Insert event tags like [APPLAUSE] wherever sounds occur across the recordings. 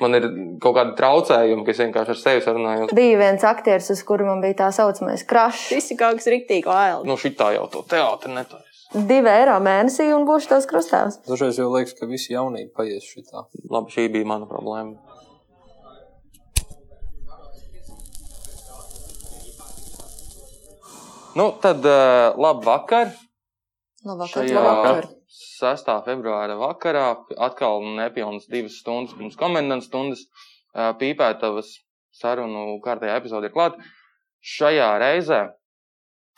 Man ir kaut kādi traucējumi, kas vienkārši ar sevi sarunājos. Bija viens aktieris, uz kuru man bija tā saucamais krašs. Šis ir kaut kas rīktīgi aili. Nu, šitā jau to teātri netaisa. Divi eiro mēnesī un būšu tas krustāvs. Dažreiz jau liekas, ka visi jaunīgi paies šitā. Labi, šī bija mana problēma. Nu, tad uh, labi vakar. Labvakar, Šajā labvakar. 6. februāra vakarā, atkal nepilnas divas stundas pirms komendantas stundas, pīpētavas sarunu kārtējā epizode ir klāta. Šajā reizē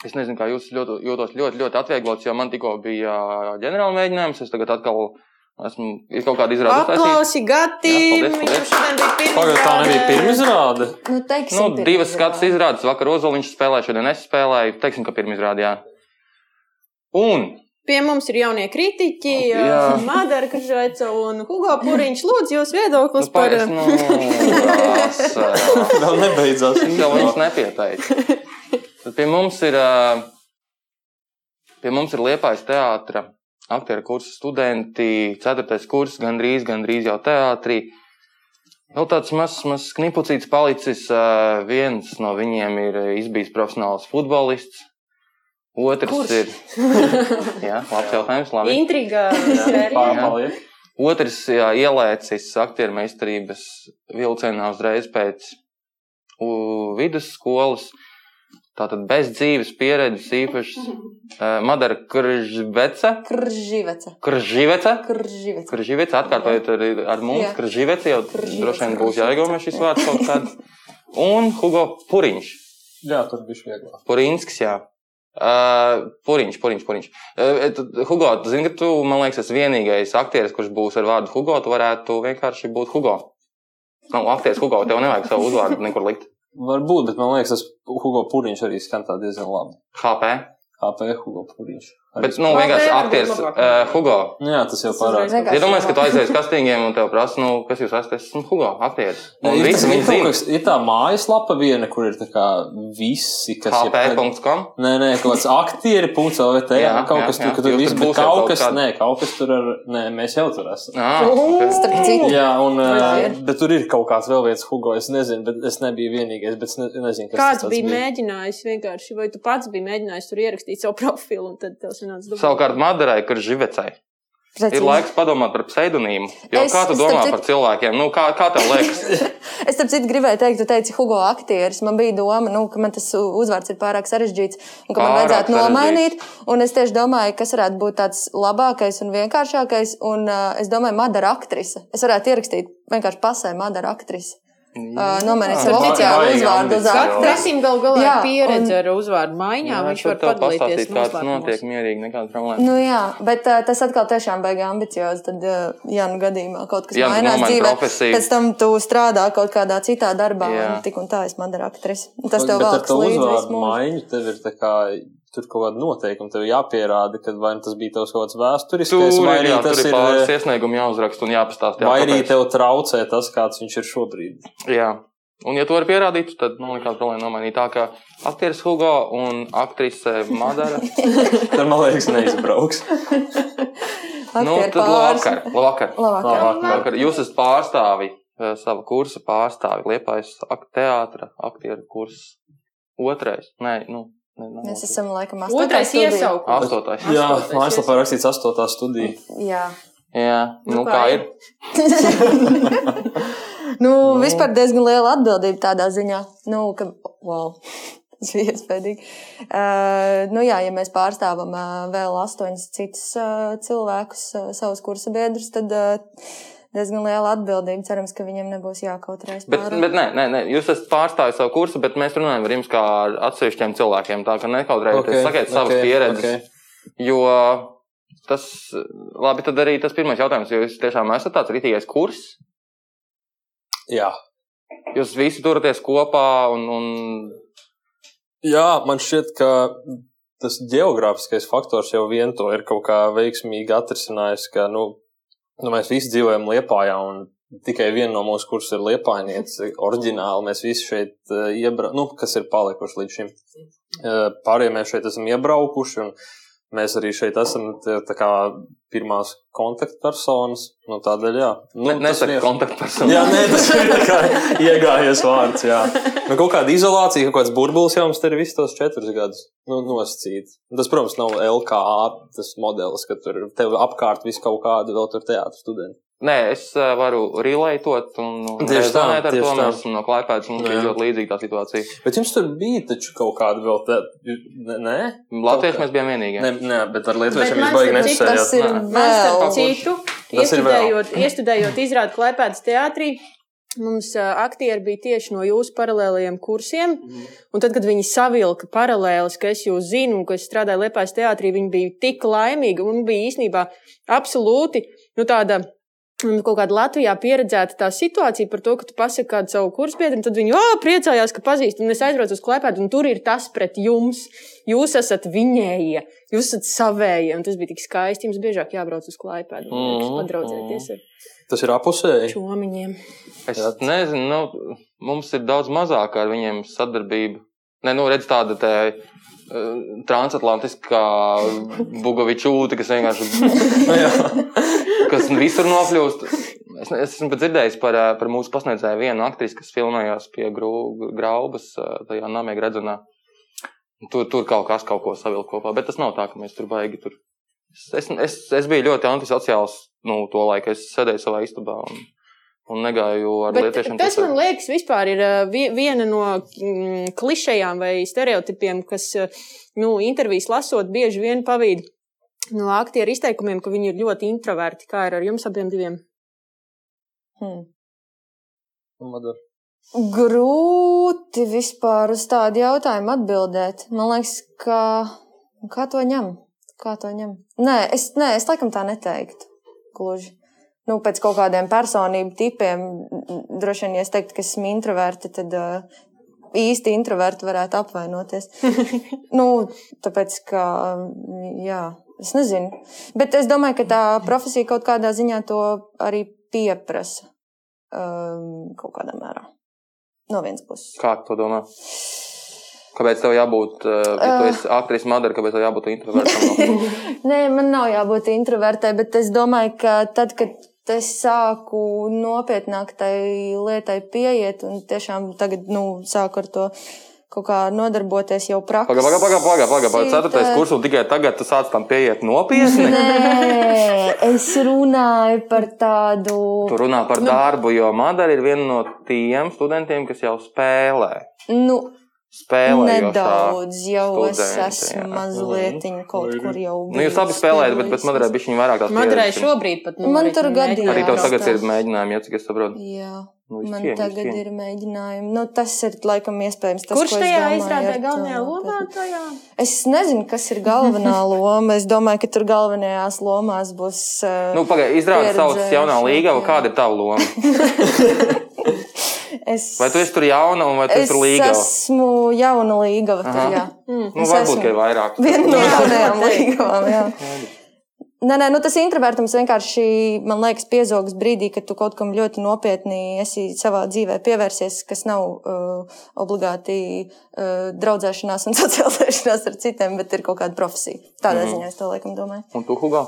es nezinu, kā jūs ļoti, jūtos ļoti, ļoti atvieglots, jo man tikko bija ģenerāla mēģinājums. Es tagad atkal esmu ir kaut kāda izrāde. uztaisīta. Aplausi Gatim! Jā, paldies, Viņam paldies. šodien bija pirmā Pagaid, tā nebija pirmā izrāde. Nu, teiksim, Nu, divas skats izrādes. izrādes. Vakar Ozoliņš spēlēja, šodien es spēlēju. Teiksim, ka pirmā izrāde, jā. Un Pie mums ir jaunie kritiķi, Jā. [LAUGHS] Madara Kažaica un Hugo Puriņš. Lūdzu, jūs viedoklis nu, par... nu, rasa. [LAUGHS] Vēl nebeidzās. Jau viņš nepieteica. Tad [LAUGHS] pie mums ir, pie mums ir Liepājas teātra aktieru kursa studenti, ceturtais kurs, gandrīz, gandrīz jau teātrī. Vēl tāds mazs, mazs knipucīts palicis. Viens no viņiem ir izbijis profesionāls futbolists. Otrs Kurš? ir. [LAUGHS] Jā, labs jautājums. Labi. Intriga. Pārpaliek. Otrs jā, ielēcis aktieru meistarības vilcienā uzreiz pēc u, vidusskolas. Tātad bez dzīves pieredzes īpašas. Uh, Madara Kržbeca. Krživece. Krživece. Krživece. Krživece atkārtojot ar, ar mums. Jā. Krživece jau Krživece, droši vien būs jāiegūmē šis vārds kaut kāds. Un Hugo Puriņš. Jā, tur bija vieglāk. Purinskis, jā. Uh, puriņš, puriņš, puriņš. Uh, Hugo, tu zini, ka tu, man liekas, esi vienīgais aktieris, kurš būs ar vārdu Hugo. Tu varētu vienkārši būt Hugo. Nav aktieris Hugo, tev nevajag savu uzvārdu nekur likt. Varbūt, bet man liekas, tas Hugo Pūriņš arī skan tā diezgan labi. HP. HP Hugo Pūriņš. Bet, nu, vienkārši aktieris uh, Hugo. Nu Jā, tas jau pārāk. Vienkārši Iedomājieties, ka tu aizies uz kastīgiem un tev prasa, nu, kas jūs esat? Es esmu Hugo, aktieris. Un Ir, visi viņi kaut zina. kas, ir tā mājaslapa viena, kur ir tā kā visi, kas ir. HP.com. Nē, nē, kaut kāds aktieri.lvt. Jā, kaut jā, kas tur, ka tur Jūs viss, bet kaut kaut kas, nē, kaut kas tur ar, nē, mēs jau tur esam. Ah. Starp citu, Jā, un, uh, bet tur ir kaut kāds vēl viens Hugo. Es nezinu, bet es nebiju vienīgais. Bet es ne, nezinu, kas Kāds tas bija tāds mēģinājis vienkārši, vai tu pats biji mēģinājis tur ierakstīt savu profilu, un tad tev sanāca dubult? Savukārt Madarai, kurš živecei. Ir precīzi. laiks padomāt par pseidonīmu. Es- kā tu domā citu- par cilvēkiem? Nu, kā, kā tev liekas? [LAUGHS] Es tam citu gribēju teikt, tu teici, Hugo aktieris. Man bija doma, nu, ka man tas uzvārds ir pārāk sarežģīts un ka man Pārāk vajadzētu sarežģīts. nomainīt. Un es tieši domāju, kas varētu būt tāds labākais un vienkāršākais. Un uh, es domāju, Madara aktrise. Es varētu ierakstīt vienkārši pasē Madara aktrise. Uh, nomainīt Jā, savu oficiālu uzvārdu uz. Kasim gal galā Jā, pieredze un- ar uzvārdu maiņā, Jā, viņš var padalīties kāds notiek mierīgi, nekāda problēma. Nu, jā, bet uh, tas atkal tiešām beigas ambiciozi. Tad, uh, ja nu gadījumā kaut kas nu mainās dzīvē, profesiju. pēc tam tu strādā kaut kādā citā darbā, Jā. un tik un tā es Madara aktrise. Un Tas tev vēl to līdzi uzvārdu maiņu tev ir tā kā. Tur kaut kāda noteikuma tev jāpierāda, ka vai nu tas bija tavs kaut kāds Tur vēsturiskais, vai arī jā, tas ir pāris eh, iesniegumi jāuzraksta un jāpastāst. jā, vai arī tev traucē tas, kāds viņš ir šobrīd. Jā. Un, ja to var pierādīt, tad man liekas, problēma nomainīt tā, ka aktieris Hugo un aktrise Madara. [LAUGHS] Tad man liekas, neizbrauks. [LAUGHS] nu, tad labvakar. labvakar. Labvakar. Labvakar. Jūs esat pārstāvi, eh, sava kursa pārstāvi, Liepājas ak- teātra aktieru kurs. Otrais. Nē, nu, ne, nav Mēs esam laikam astotā Otrais iesaukums. Astotais. Jā, mājaslapā rakstīts astotā studija. Jā. Jā, nu, Nu, kā, kā ir? [LAUGHS] Nu, vispār diezgan liela atbildība tādā ziņā. Nu, ka, wow. Tas bija iespējams. Uh, nu, jā, ja mēs pārstāvam uh, vēl astoņus citus uh, cilvēkus, uh, savus kursa biedrus, tad uh, diezgan liela atbildība. Cerams, ka viņiem nebūs jākautrēs. Bet, pārāk. bet nē, nē, nē, jūs esat pārstāvis savu kursu, bet mēs runājam ar jums kā ar atsevišķiem cilvēkiem. Tā kā nekautrējieties, okay, sakiet savas okay, pieredzes. Okay. Jo tas, labi, tad arī tas pirmais jautājums, jo jūs tiešām esat tāds rītīgais kurs. Jā. Jūs visi turaties kopā un, un Jā, man šķiet, ka tas geogrāfiskais faktors jau vien to ir kaut kā veiksmīgi atrisinājis, ka nu, nu, mēs visi dzīvojam Liepājā un tikai viena no mūsu kursiem ir Liepājnieca. Oriģināli mēs visi šeit iebraucam, nu, kas ir palikuši līdz šim. Eh, Pārējie mēs šeit esam iebraukuši un mēs arī šeit esam kā pirmās kontaktpersonas. Nu, tādēļ, jā. Nu, Ne, tas Nesaka viens- kontaktpersonu. Jā, nē, tas ir kā iegājies vārds. Jā. [LAUGHS] Nu, kaut kāda izolācija, kaut kāds burbulis jau mums te ir visus tos četrus gadus nu, nosacīts. Tas, protams, nav LKA tas modelis, ka tur tev apkārt viss kaut kāda vēl tur teātris studenti. Nē, es varu relētot un, un Tieši tā, tieši to. tā. Mēs esam no klājpēdas, mums Jā. ļoti līdzīga tā situācija. Bet jums tur bija taču kaut kāda vēl tāda, nē? Latvieši mēs bijām vienīgie. Nē, nē, bet ar lietuviešiem jūs baigi citu Tas nesasējāt. ir vēl. citu, ir iestudējot, iestudējot izrādu klēpēdas teātrī, mums aktieri bija tieši no jūsu paralēlajiem kursiem. Un tad, kad viņi savilka paralēlis, ka es jūs zinu, ka es strādāju Liepājas teātrī, viņi bija tik laimīgi un bija īstenībā absolūti nu, tāda. un Kaut kāda Latvijā pieredzēta tā situācija par to, ka tu pasaki kādu savu kurspiedu, un tad viņi oh, priecājās, ka pazīst. Un es aizbraucu uz klēpēdu, un tur ir tas pret jums. Jūs esat viņējie, jūs esat savējie, un tas bija tik skaisti. Jums biežāk jābrauc uz klēpēdu un Mhm, padraudzēties ar Tas ir apusēji. čomiņiem. Es nezinu, nu, mums ir daudz mazāk ar viņiem sadarbība. Nē, nu, redz tāda te, uh, transatlantiskā bugavičūta, kas vienkārši [LAUGHS] kas visur nokļūst. Es, es esmu dzirdējis par, ā, par mūsu pasniedzēju vienu aktrisi, kas filmējās pie graubas, ā, tajā namēga redzamā. Tur, tur kaut kas kaut ko savilkt kopā, bet tas nav tā, ka mēs tur baigi tur. Es, es, es, biju ļoti antisociāls nu, to laiku, es sēdēju savā istabā un, un negāju ar Bet lietiešiem. tas, man liekas, vispār ir vi- viena no mm, klišejām vai stereotipiem, kas uh, nu, intervijas lasot, bieži vien pavīd no aktieru izteikumiem, ka viņi ir ļoti introverti. Kā ir ar jums abiem diviem? Hmm. Madara. Grūti vispār uz tādu jautājumu atbildēt. Man liekas, ka kā to ņem? Kā to ņem? Nē, es, nē, es laikam tā neteiktu. Gluži. Nu, pēc kaut kādiem personību tipiem, droši vien, ja es teiktu, ka esmu introverti, tad uh, īsti introverti varētu apvainoties. [LAUGHS] nu, tāpēc, ka, jā, es nezinu. Bet es domāju, ka tā profesija kaut kādā ziņā to arī pieprasa um, kaut kādā mērā. No vienas puses. Kā tu to domā? Kāpēc tev jābūt, uh, ja tu esi aktrise Madara, kāpēc tev jābūt introvertam? [LAUGHS] Nē, man nav jābūt introvertai, bet es domāju, ka tad, kad es sāku nopietnāk tai lietai pieiet un tiešām tagad nu, sāku ar to kaut kā nodarboties jau praksē. Pagaid, pagaid, pagaid, pagaid, pagaid, pagaid. Ceturtais kurs, un tikai tagad tu sāc tam pieiet nopietni. Nē, es runāju par tādu. Tu runā par darbu, jo Madara ir viena no tiem studentiem, kas jau spēlē. Nu, Spēlējošā. nedaudz jau es studente, esmu jā. mazliet kaut kur jau. Nu, jūs abi spēlējat, bet, bet Madarai bija viņa vairāk Madarai pieredzes. šobrīd pat Man tur gadījās. Arī tev tagad ir mēģinājumi, ja cik es saprotu. Jā. Nu, Man viss tagad cieņa. ir mēģinājumi. Nu, tas ir laikam iespējams. Tas, Kurš ko es tajā domāju izrādē galvenajā lomā? Tajā? Es nezinu, kas ir galvenā [LAUGHS] loma. Es domāju, ka tur galvenajās lomās būs. Uh, Nu, pagaidi, izrādi savus Pieredzējuši, jaunā līgava, kāda ir tava loma? [LAUGHS] [LAUGHS] es, Vai tu esi tur jauna, un vai tu es tur līgava? esmu jauna līgava. Tur, jā. Mm. Nu, es varbūt, esmu. ka ir vairāk. Viena no Jā, jaunajām līgavām. Jā. Nē, nē, nu tas introvertums vienkārši, man liekas, piezogas brīdī, kad tu kaut kam ļoti nopietni esi savā dzīvē pievērsies, kas nav uh, obligāti uh, draudzēšanās un [LAUGHS] socializēšanās ar citiem, bet ir kaut kāda profesija. Tādā Mhm. ziņā es to laikam domāju. Un tu, Hugo?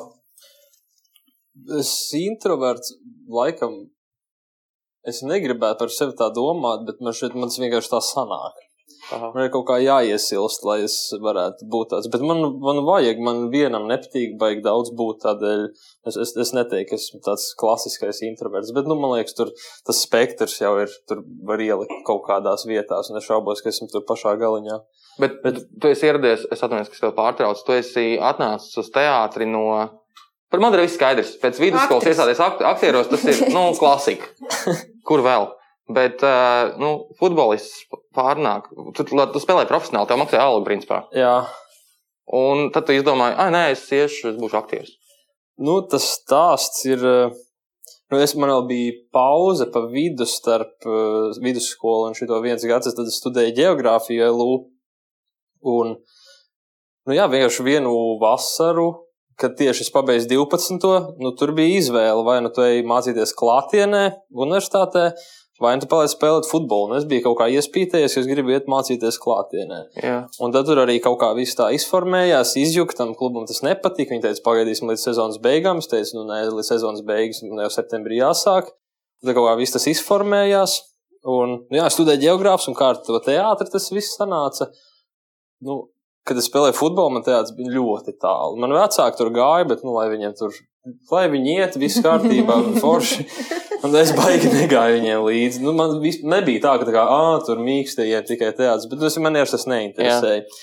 Es introverts laikam. Es negribētu par sevi tā domāt, bet man šeit man vienkārši tā sanāk. Aha. Man ir kaut kā jāiesilst, lai es varētu būt tāds. Bet man, man vajag, man vienam nepatīk, baigi daudz būt tādēļ. Es, es, es neteiktu, ka esmu tāds klasiskais introverts, bet, nu, man liekas, tur tas spektrs jau ir, tur var ielikt kaut kādās vietās, un es šaubos, ka esmu tur pašā galiņā. Bet, bet tu esi ieradies, es atvainojos, ka es tev pārtraucu. Tu esi atnācis uz teātri no. Par Madaru viss skaidrs. Pēc vidusskolas iestāties akt aktieros, tas ir nu, [LAUGHS] klasika. Kur vēl? Bet uh, nu, futbolists pārnāk. Tu, tu, spēlē profesionāli, tev maksā algu, principā. Jā, Un tad tu izdomāji, ah, nē, es iešu, es būšu aktieris. Nu, tas stāsts ir. Nu, es man vēl bija pauze pa vidu starp uh, vidusskolu un šo viens gads. Tad es studēju geogrāfiju LU. Un, nu, jā, vienkārši vienu vasaru, kad tieši es pabeidzu 12. Nu, tur bija izvēle, vai nu tu ej mācīties klātienē, universitātē, vai nu paliec spēlēt futbolu. Un es biju kaut kā iespītējies, jo es gribu iet mācīties klātienē. Jā. Un tad tur arī kaut kā viss tā izformējās, izjuka tam klubam tas nepatika. Viņi teica, pagaidīsim līdz sezonas beigām. Es teicu, nu nē, līdz sezonas beigas, nu jau septembrī jāsāk. Tad kaut kā viss tas izformējās. Un, nu jā, studēju geogrāfus un kā ar to teātri tas viss sanāca. Nu, kad es spēlēju futbolu, man teātris bija ļoti tālu. Man vecāki tur gāja, bet, nu, lai viņiem tur, lai viņi iet, viss kārtībā, forši. [LAUGHS] Un es baigi negāju viņiem līdzi. Nu, man vis, nebija tā, ka tā kā, ah, tur mīkstējiem tikai teātris, bet tas man jau tas neinteresēja. Jā.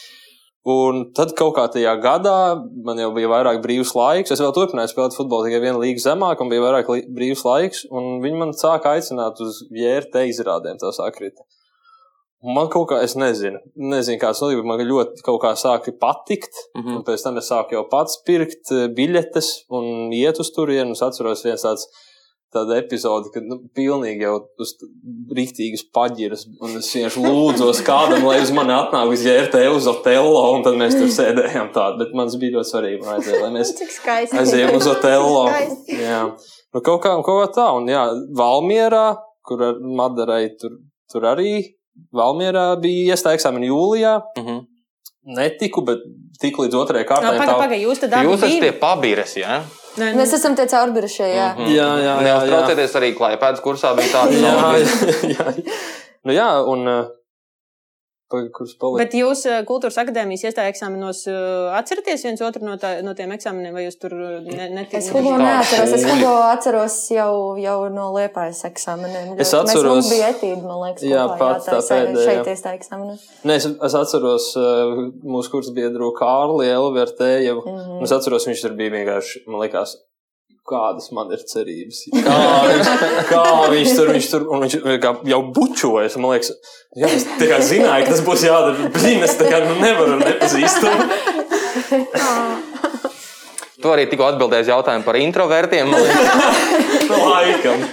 Un tad kaut kā tajā gadā man jau bija vairāk brīvs laiks. Es vēl turpināju spēlēt futbolu tikai vienu līgu zemāk, un bija vairāk brīvs laiks. Un viņi man sāka aicināt uz jērta izrādēm, tā sakrita. Man kaut kā, es nezinu, nezinu kāds notika, man ļoti kaut kā sāka patikt. Mm -hmm. Un pēc tam es sāku jau pats pirkt biļetes un iet uz turieni. Es atceros viens tāds tāda epizode, kad nu, pilnīgi jau uz rīktīgas paģiras, un es vienkārši lūdzos kādam, lai uz mani atnāk uz JRT uz Otello, un tad mēs tur sēdējām tādu, bet man bija ļoti svarīgi, vajadzēja, lai mēs [LAUGHS] aizējām uz Otello. Jā, nu kaut kā, kaut kā tā, un jā, Valmierā, kur ar Madarai tur, tur arī, Valmierā bija iestāja eksāmeni jūlijā. Mm -hmm. Netiku, bet tik līdz otrajai kārtai. Pagaid, pagaid, jūs tad Jūs esat tie pabīres, jā? Ja? Nē, nē. Mēs esam tie caurbirušie, jā. Mm -hmm. Jā, jā, jā. Neuztraucieties arī klājpēdas kursā bija tāds. [LAUGHS] jā, jā, jā. Nu jā, un kurš palika. Bet jūs kultūras akadēmijas iestāja eksāmenos atceraties viens otru no, tā, no tiem eksāmeniem, vai jūs tur neticat? Es Hugo neatceros, es Hugo atceros jau, jau no liepājas eksāmeniem. Es atceros. Mēs bija etīdi, man liekas, jā, pats tā pēdējā. Šeit iestāja eksāmenos. Nē, es, es atceros mūsu kursu biedru Kārli Elvertējevu. Mm -hmm. Es atceros, viņš tur bija vienkārši, man liekas, kādas man ir cerības. Kā viņš, kā viņš tur, viņš tur viņš jau bučojas. Man liekas, jā, es tā kā zināju, ka tas būs jādara. Blīn, es tā kā nu nevaru nepazīst. Tu arī tikko atbildēji jautājumu par introvertiem. [LAUGHS] Laikam.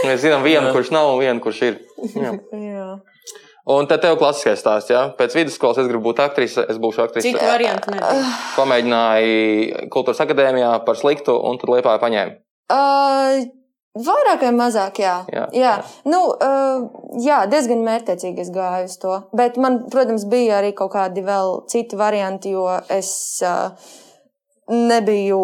Mēs zinām vienu, kurš nav, un vienu, kurš ir. Jā. jā. Un tad tev klasiskais stāsts, jā. Pēc vidusskolas es gribu būt aktrise, es būšu aktrise. Cik variantu nebija? Pamēģināju kultūras akadēmijā par sliktu, un tad liepāju paņēmu. Uh, vairāk vai mazāk, jā. Jā, jā. jā. Nu, uh, jā diezgan mērķiecīgi es gāju uz to. Bet man, protams, bija arī kaut kādi vēl citi varianti, jo es. Uh, nebiju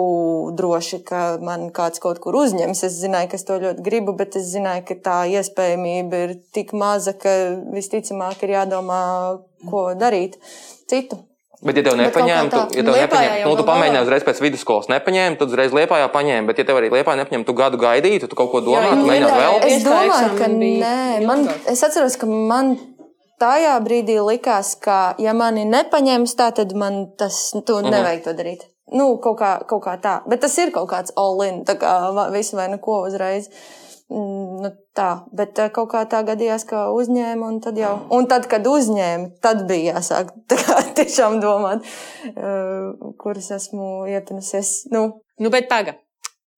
droši, ka man kāds kaut kur uzņems. Es zināju, ka es to ļoti gribu, bet es zināju, ka tā iespējamība ir tik maza, ka visticamāk ir jādomā, ko darīt citu. Bet, ja tev nepaņēma, tu, ja tev nepaņēma, nu, tu pamēģināji uzreiz pēc vidusskolas, nepaņēma, tad uzreiz liepājā paņēma. Bet, ja tev arī liepājā nepaņēma, tu gadu gaidītu, tu kaut ko domātu, tu mēģinātu vēl. Es domāju, ka nē, man, es atceros, ka man tajā brīdī likās, ka, ja mani nepaņems tā, tad man tas, tu mhm. nevajag to darīt. Nu, kaut kā, kaut kā tā. Bet tas ir kaut kāds all-in, tā kā visu vai neko uzreiz. Mm, nu, tā, bet eh, kaut kā tā gadījās, ka uzņēma, un tad jau, un tad, kad uzņēma, tad bija jāsāk [LAUGHS] kā, tiešām domāt, uh, kuras esmu iepinusies. Nu. nu, bet tagad.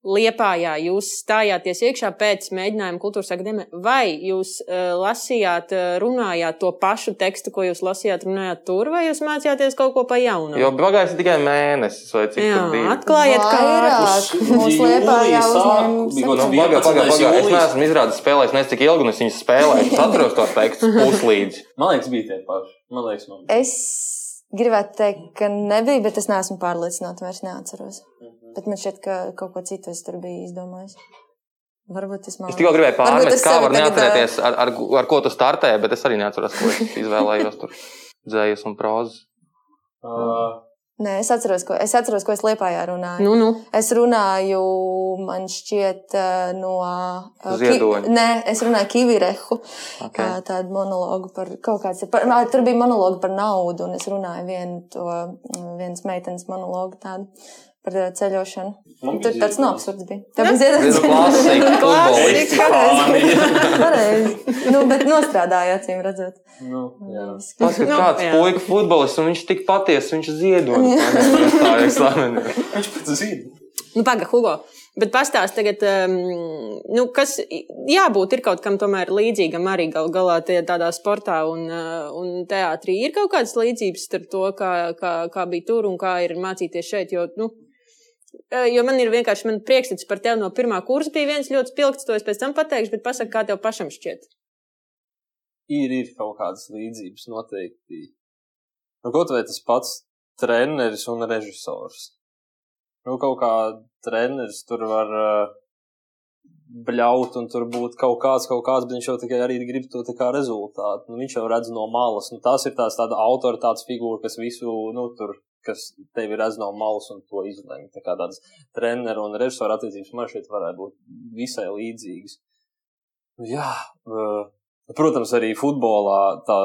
Liepājā jūs stājāties iekšā pēc mēģinājuma kultūras akadēmijā, vai jūs uh, lasījāt, uh, runājāt to pašu tekstu, ko jūs lasījāt, runājāt tur, vai jūs mācījāties kaut ko pa jaunu? Jo pagājis tikai mēnesis, vai cik Jā, bija? Atklājiet, kā mums Liepājā uzņēmums. Es neesmu izrādījis spēlējis, nezinu, cik ilgi es viņas spēlēju, es atceros tos tekstus puslīdz. Man liekas, bija tie paši. Man liekas, man bija. Es gribētu teikt, ka nebija, bet es neesmu pārliecināta, vairs neatceros. Bet man šķiet, ka kaut ko citu es tur biju izdomājis. Varbūt tas man. Es tikai gribēju pārmest, kā var neatcerēties, ar, ar, ar ko tu startēji, bet es arī neatceros, ko es izvēlējos tur dzējas un prozas. Uh. Nē, es atceros, ko es, atceros, ko es Liepājā runāju. Nu, nu. Es runāju, man šķiet, no. Ziedoņa. Ki, nē, es runāju Kivirehu. Okay. Tādu monologu par kaut kāds. Par, tur bija monologi par naudu, un es runāju vienu to, viens meitenes monologu tādu par eh, ceļošanu. Tur tāds nav absurds bija. Tā bija ziedot. [LAUGHS] Klasika. [LAUGHS] Pareizi. Nu, bet nostrādāja, acīm redzot. Nu, jā. Tas ir kāds nu, puika futbolists, un viņš tik patiesi, viņš ziedo. [LAUGHS] Viņš pēc ziedo. Nu, paga, Hugo. Bet pastāst tagad, um, nu, kas jābūt ir kaut kam tomēr līdzīgam arī gal galā tie, tādā sportā un, uh, un teātrī. Ir kaut kādas līdzības starp to, kā, kā, kā bija tur un kā ir mācīties šeit, jo, nu, jo man ir vienkārši man priekšstats par tevi no pirmā kursa bija viens ļoti spilgts, to es pēc tam pateikšu, bet pasaka, kā tev pašam šķiet. Ir, ir kaut kādas līdzības noteikti. Nu, kaut vai tas pats treneris un režisors. Nu, kaut kā treneris tur var uh, bļaut un tur būt kaut kāds, kaut kāds, bet viņš jau tikai arī grib to tā kā rezultātu. Nu, viņš jau redz no malas. Nu, tas ir tās tāda autoritātes figūra, kas visu, nu, tur, kas tevi redz no malas un to izlemj. Tā kā tādas treneru un režisoru attiecības man šeit varētu būt visai līdzīgas. Jā, protams, arī futbolā tā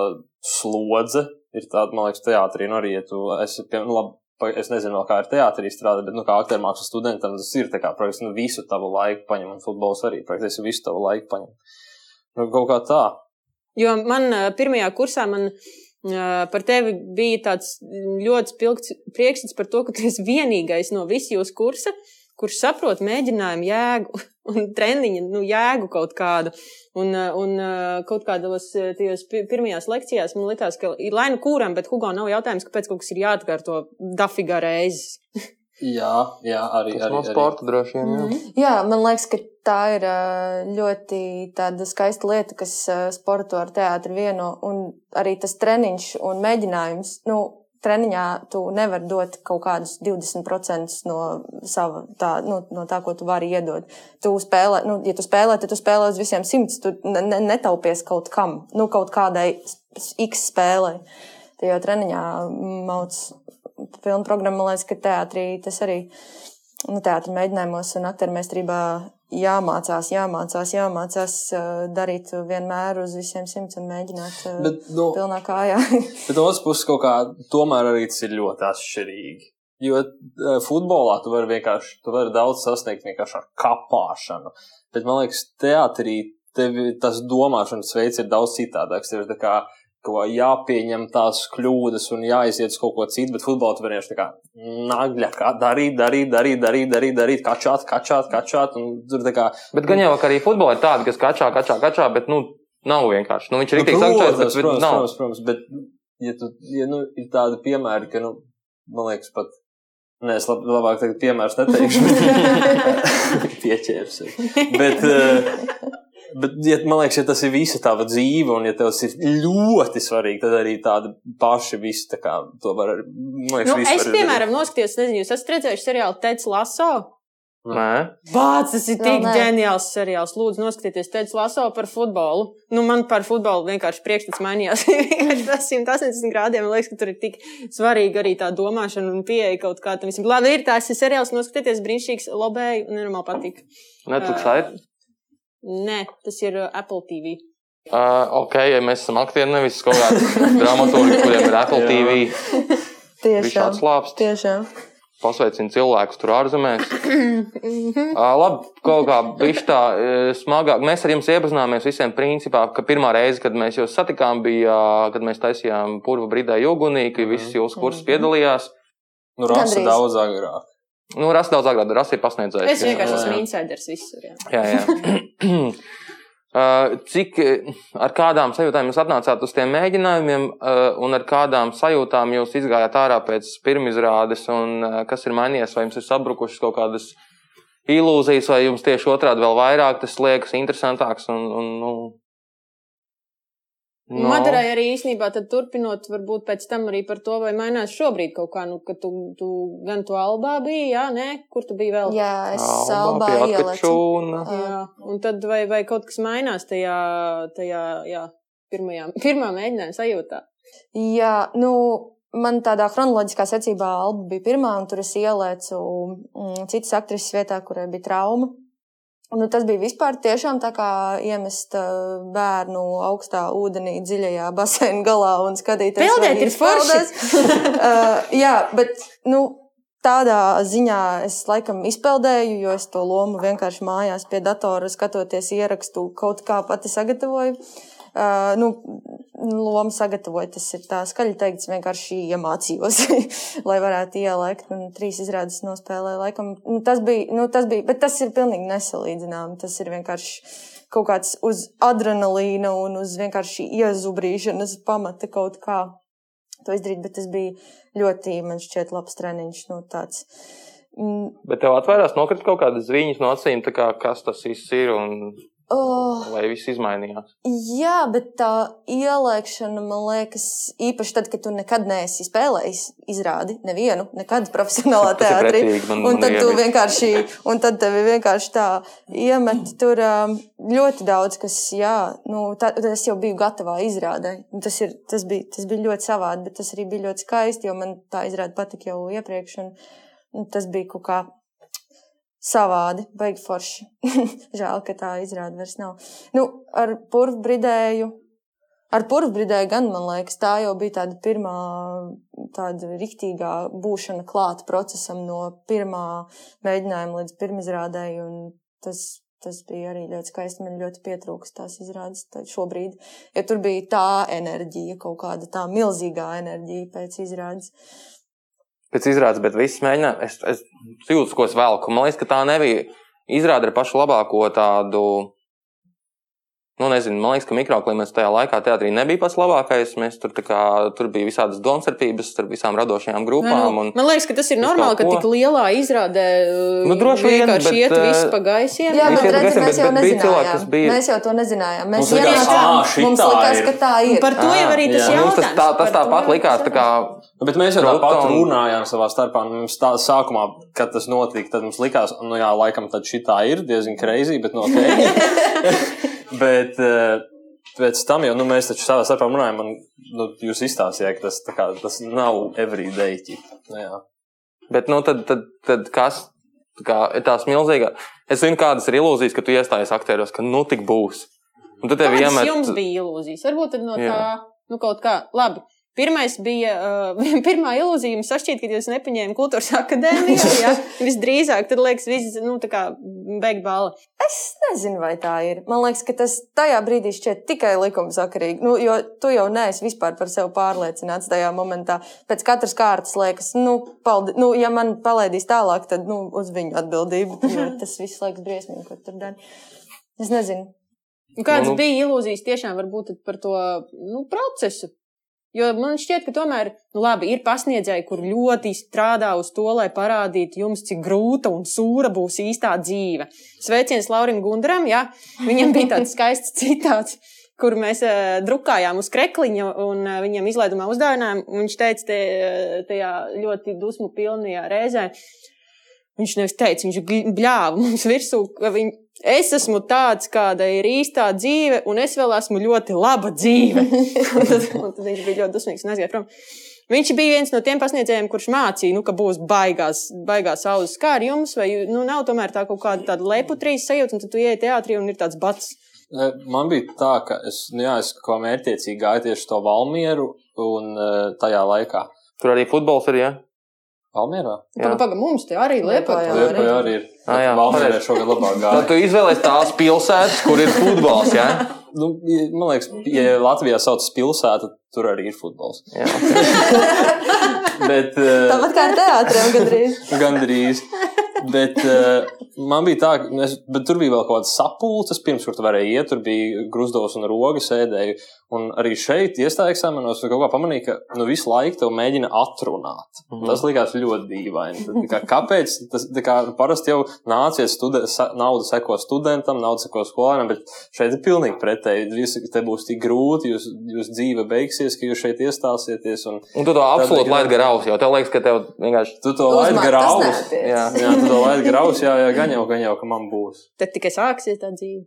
slodze ir tāda, man liekas, teātrī, nu arī, ja tu esi, nu, labi, es nezinu, kā ir teātrī strādāt, bet, nu, kā aktiermākslas studentam tas ir, tā kā, praktiski, nu, visu tavu laiku paņem, un futbols arī, praktiski, visu tavu laiku paņem. Nu, kaut kā tā. Jo man pirmajā kursā man par tevi bija tāds ļoti spilgts priekšstats par to, ka tu esi vienīgais no visu jūsu kursa, kurš saprot mēģinājumu jēgu [LAUGHS] un treniņu nu, jēgu kaut kādu. Un, un kaut kādos tajos pirmajās lekcijās man likās, ka ir laina kūram, bet Hugo nav jautājums, kāpēc kaut kas ir jāatkārto dafigā reizes. [LAUGHS] jā, jā, arī. Tas arī, no sporta droši vien. Jā. Mm -hmm. jā, man liekas, ka tā ir ļoti tāda skaista lieta, kas sporto ar teātri vieno, un arī tas treniņš un mēģinājums. Nu, treniņā tu nevari dot kaut kādus 20% no, sava, tā, nu, no tā, ko tu vari iedot. Tu spēlē, nu, ja tu spēlē, tad tu spēlē uz visiem simts, tu ne, netaupies kaut kam, nu, kaut kādai x spēlei. Tajā treniņā mauc pilnu programmu, man liekas, ka teātrī tas arī, nu, teātri mēģinājumos un aktermēstrībā jāmācās, jāmācās, jāmācās darīt vienmēr uz visiem simts un mēģināt bet, nu, pilnā kājā. [LAUGHS] bet no otras puses, kaut kā tomēr arī tas ir ļoti atšķirīgi. Jo futbolā tu vari vienkārši, tu vari daudz sasniegt vienkārši ar kapāšanu. Bet man liekas, teātrī tev tas domāšanas veids ir daudz citādāks. Tev ir tā kā ko jāpieņem tās kļūdas un jāiziet uz kaut ko citu, bet futbolā tu vienkārši tā kā nagļa, kā darīt, darīt, darīt, darīt, darīt, darīt, kačāt, kačāt, kačāt. Tur kā. Bet gan jau arī futbolā ir tādi, kas kačā, kačā, kačā, bet nu nav vienkārši. Nu, viņš ir rīktīgi nu, sankcionēts, bet, protams, nav. Protams, protams, bet, ja tu, ja, nu, ir tādi piemēri, ka, nu, man liekas, pat. Nē, es lab, labāk tagad piemērs neteikšu, bet [LAUGHS] [LAUGHS] pieķērs. Bet, uh, Bet, ja, man liekas, ja tas ir visa tava dzīve, un ja tas ir ļoti svarīgi, tad arī tāda paša visu tā kā to var. Liekas, nu, es, piemēram, darīt. noskatījos, nezinu, jūs esat redzējuši seriālu Tēts Laso? Nē, Vāc, tas ir tik Vēl ģeniāls seriāls. Lūdzu, noskatieties, teicu, laso par futbolu. Nu, man par futbolu vienkārši priekšstats mainījās. [LAUGHS] Tas 180 grādiem. Man liekas, ka tur ir tik svarīgi arī tā domāšana un pieeja kaut kā tam visam. Labi, ir tās seriāls, noskatieties, brīnišķīgs, lobēji un nenormāli patīk. Netflix uh, ir? Nē, tas ir uh, Apple TV. Uh, ok, ja mēs esam aktieri, nevis kaut kādi dramaturgi, kuriem ir Apple TV. Tiešām. Slāpst. Tiešām. Pasveicinu cilvēkus tur ārzemēs. uh, labi, kaut kā bišķi tā smagāk. Mēs ar jums iepazināmies visiem principā, ka pirmā reize, kad mēs jūs satikām, bija, kad mēs taisījām purva bridēju ugunī, ka visas jūsu kursus piedalījās. Nu, rasa daudz agrāk. Nu, Rasa daudz agrāk, Rasa ir pasniedzējis. Es vienkārši esmu insiders visur. Jā, jā. jā. [CLEARS THROAT] Uh, cik ar kādām sajūtām jūs atnācāt uz tiem mēģinājumiem, uh, un ar kādām sajūtām jūs izgājāt ārā pēc pirmizrādes, un uh, kas ir mainījies, vai jums ir sabrukušas kaut kādas ilūzijas, vai jums tieši otrādi vēl vairāk tas liekas interesantāks un, un nu, No. Madarai arī īsnībā turpinot, varbūt pēc tam arī par to, vai mainās šobrīd kaut kā, nu, ka tu, tu gan to albā biji, jā, nē, kur tu biji vēl? Jā, es albā, albā ielicu. Jā, un tad vai, vai kaut kas mainās tajā, tajā, jā, pirmajā, pirmā mēģinājuma sajūtā? Jā, nu, man tādā chronoloģiskā secībā alba bija pirmā, un tur es ielēcu mm, citas aktrises vietā, kurai bija trauma. Nu, tas bija vispār tiešām tā kā iemest bērnu augstā ūdenī, dziļajā [LAUGHS] basēna galā un skatīties, Peldēt ir forši. uh, [LAUGHS] jā, bet, nu, tādā ziņā es laikam izpeldēju, jo es to lomu vienkārši mājās pie datora skatoties ierakstu kaut kā pati sagatavoju. Uh, Uh, nu, lomu sagatavoju. Tas ir tā skaļi teikts, vienkārši iemācījos, [LAUGHS] lai varētu ielikt. Un trīs izrādes nospēlēju. Laikam, nu, tas, bija, nu, tas bija, bet tas ir pilnīgi nesalīdzināms. Tas ir vienkārši kaut kāds uz adrenalīna un uz vienkārši iezubrīšanas pamata kaut kā to izdarīt. Bet tas bija ļoti, man šķiet, labs treniņš. Nu, tāds, Mm, Bet tev atvērās nokrita kaut kādas ziņas no acīm, kā, kas tas viss ir un oh, vai viss izmainījās. jā, bet tā ielēkšana, man liekas, īpaši tad, kad tu nekad neesi spēlējis izrādi, nevienu, nekad profesionālā [LAUGHS] teātrī. man- Un man tad ir tu iebis. vienkārši, un tad tevi vienkārši tā iemet tur um, ļoti daudz, kas, jā, nu, tā, es jau biju gatavā izrādē. Tas, ir, tas, bija, tas bija ļoti savādi, bet tas arī bija ļoti skaisti, jo man tā izrāda patika jau iepriekš. Un, un tas bija kaut kā savādi, baigi forši. [LAUGHS] Žēl, ka tā izrāda vairs nav. Nu, ar purvbridēju. Ar purvbridēju gan, man liekas, tā jau bija tāda pirmā, tāda riktīgā būšana klāta procesam no pirmā mēģinājuma līdz pirmizrādēji. un Tas, tas bija arī ļoti skaisti. Man ļoti pietrūkst tās izrādes šobrīd. Ja tur bija tā enerģija, kaut kāda tā milzīgā enerģija pēc izrādes. Pēc izrādes, bet viss mēģināja. Es, es jūtu, ko es velku. Man liekas, ka tā nebija izrāde ar pašu labāko tādu. Nu, nezinu, man liekas, ka mikroklimats tajā laikā teātrī nebija pats labākais. Mēs tur, kā, tur bija visādas domstarpības starp visām radošajām grupām. Nu, Un, man liekas, ka tas ir normāli, ka tik lielā izrādē Nu, droši vien, vienkārši iet viss eh, pa gaisiem. Jā, bet, redzi, mēs bet- jau bet bija cilvēki, nezinājām. bija- Mēs jau to nezinājām. Mēs ā, šitā mums likās, ka tā ir. Un par to jau arī tas jautājums. tas, tā, tas tāpat jau likās. Tā kā, Bet mēs jau tāpat runājām savā starpā. Nu, Mums tā sākumā, kad tas notika, tad mums likās, nu jā, laikam tad šī tā ir diezgan kreizī, bet no ok. [LAUGHS] bet eh, pēc tam jau nu, mēs taču savā starpā runājām, un nu, jūs izstāstījāt, ka tas, kā, tas nav everyday. ķip. Nu, jā. bet, nu, tad, tad, tad kas? Tā kā, ir tās milzīgās. Es zinu, kādas ir ilūzijas, ka tu iestājies aktieros, ka nu tik būs. Un tad tev Kādas iemet. jums bija ilūzijas? Varbūt tad no Jā. tā, nu kaut kā, labi. Pirmais bija, uh, [LAUGHS] pirmā ilūzija, jums šķiet, ka jūs nepaņēmāt kultūras akadēmiju. [LAUGHS] Jā, visdrīzāk, tad liekas, viss, nu, tā kā beig balva. Es nezinu, vai tā ir. Man liekas, ka tas tajā brīdī šķiet tikai likumsakarīgi. Nu, jo tu jau neesi vispār par sevi pārliecināts tajā momentā. Pēc katras kārtas liekas, nu, paldi, nu ja man palaidīs tālāk, tad nu, uz viņu atbildību. [LAUGHS] Jo tas viss liekas briesmīgi, ko tur dara. Es nezinu. Un Kādas Nu, nu. bija ilūzijas tiešām varbūt par to nu, procesu? Jo man šķiet, ka tomēr, nu labi, ir pasniedzēji, kur ļoti strādā uz to, lai parādītu jums, cik grūta un sūra būs īstā dzīve. Sveiciens Laurim Gundaram, jā, viņam bija tāds [LAUGHS] skaists citāts. Kur mēs uh, drukājām uz krekliņa un uh, viņam izlaidumā uzdāvinājām. Viņš teica, te, eh, tajā ļoti dusmu pilnajā reizē, Viņš nevis teica, viņš bļāva mums virsū, ka viņ, es esmu tāds, kāda ir īstā dzīve, un es vēl esmu ļoti laba dzīve. [LAUGHS] un, tad, un tad viņš bija ļoti dusmīgs un aizgāja prom. Viņš bija viens no tiem pasniedzējiem, kurš mācīja, nu, ka būs baigās, baigās saules kā ar jums, vai nu, nav tomēr tā kaut kāda tāda leputrīs sajūta, un tad tu ieej teātrī un ir tāds bats. Eh, Man bija tā, ka es, nu, jā, es kaut kā mērķiecīgi gāju tieši to Valmieru un eh, tajā laikā. Tur arī futbols ir. Ja? Valmierā? Jā. Pagaidām, paga, mums te arī. Jā, Liepā arī ir. Ah, jā, pareizi. šogad labāk Tad gāja. tu izvēlējies tās pilsētas, kur ir futbols. Ja? Nu, man liekas, ja Latvijā sauc pilsētu, tur arī ir futbols. Jā. [LAUGHS] Bet, eh, Tāpat kā ar teātriem gandrīz. [LAUGHS] Gandrīz. Bet uh, man bija tā, ka es, bet tur bija vēl kaut kādas sapulces, pirms kur tu varēji iet. Tur bija grūzdovs un roga sēdēji. Un arī šeit, iestājā eksāmenos, es kaut kā pamanīju, ka nu, visu laiku tev mēģina atrunāt. Mm. -hmm. Tas likās ļoti dīvaini. Tad, tā kā, kāpēc? Tas tā kā, parasti jau nācies, studen, nauda seko studentam, nauda seko skolēnam, bet šeit ir pilnīgi pretēji. Visu, te būs tik grūti, jūs, jūs dzīve beigsies, ka jūs šeit iestāsieties. Un Un tu to absolūti laidi garās, jo tev liekas, ka tev vienkārši. tu to graus. neatiec. Jā. Jā, tu to laidi graus, jā, jā, gan jau, gan jau, ka man būs. Tad tikai sāksies tā dzīve.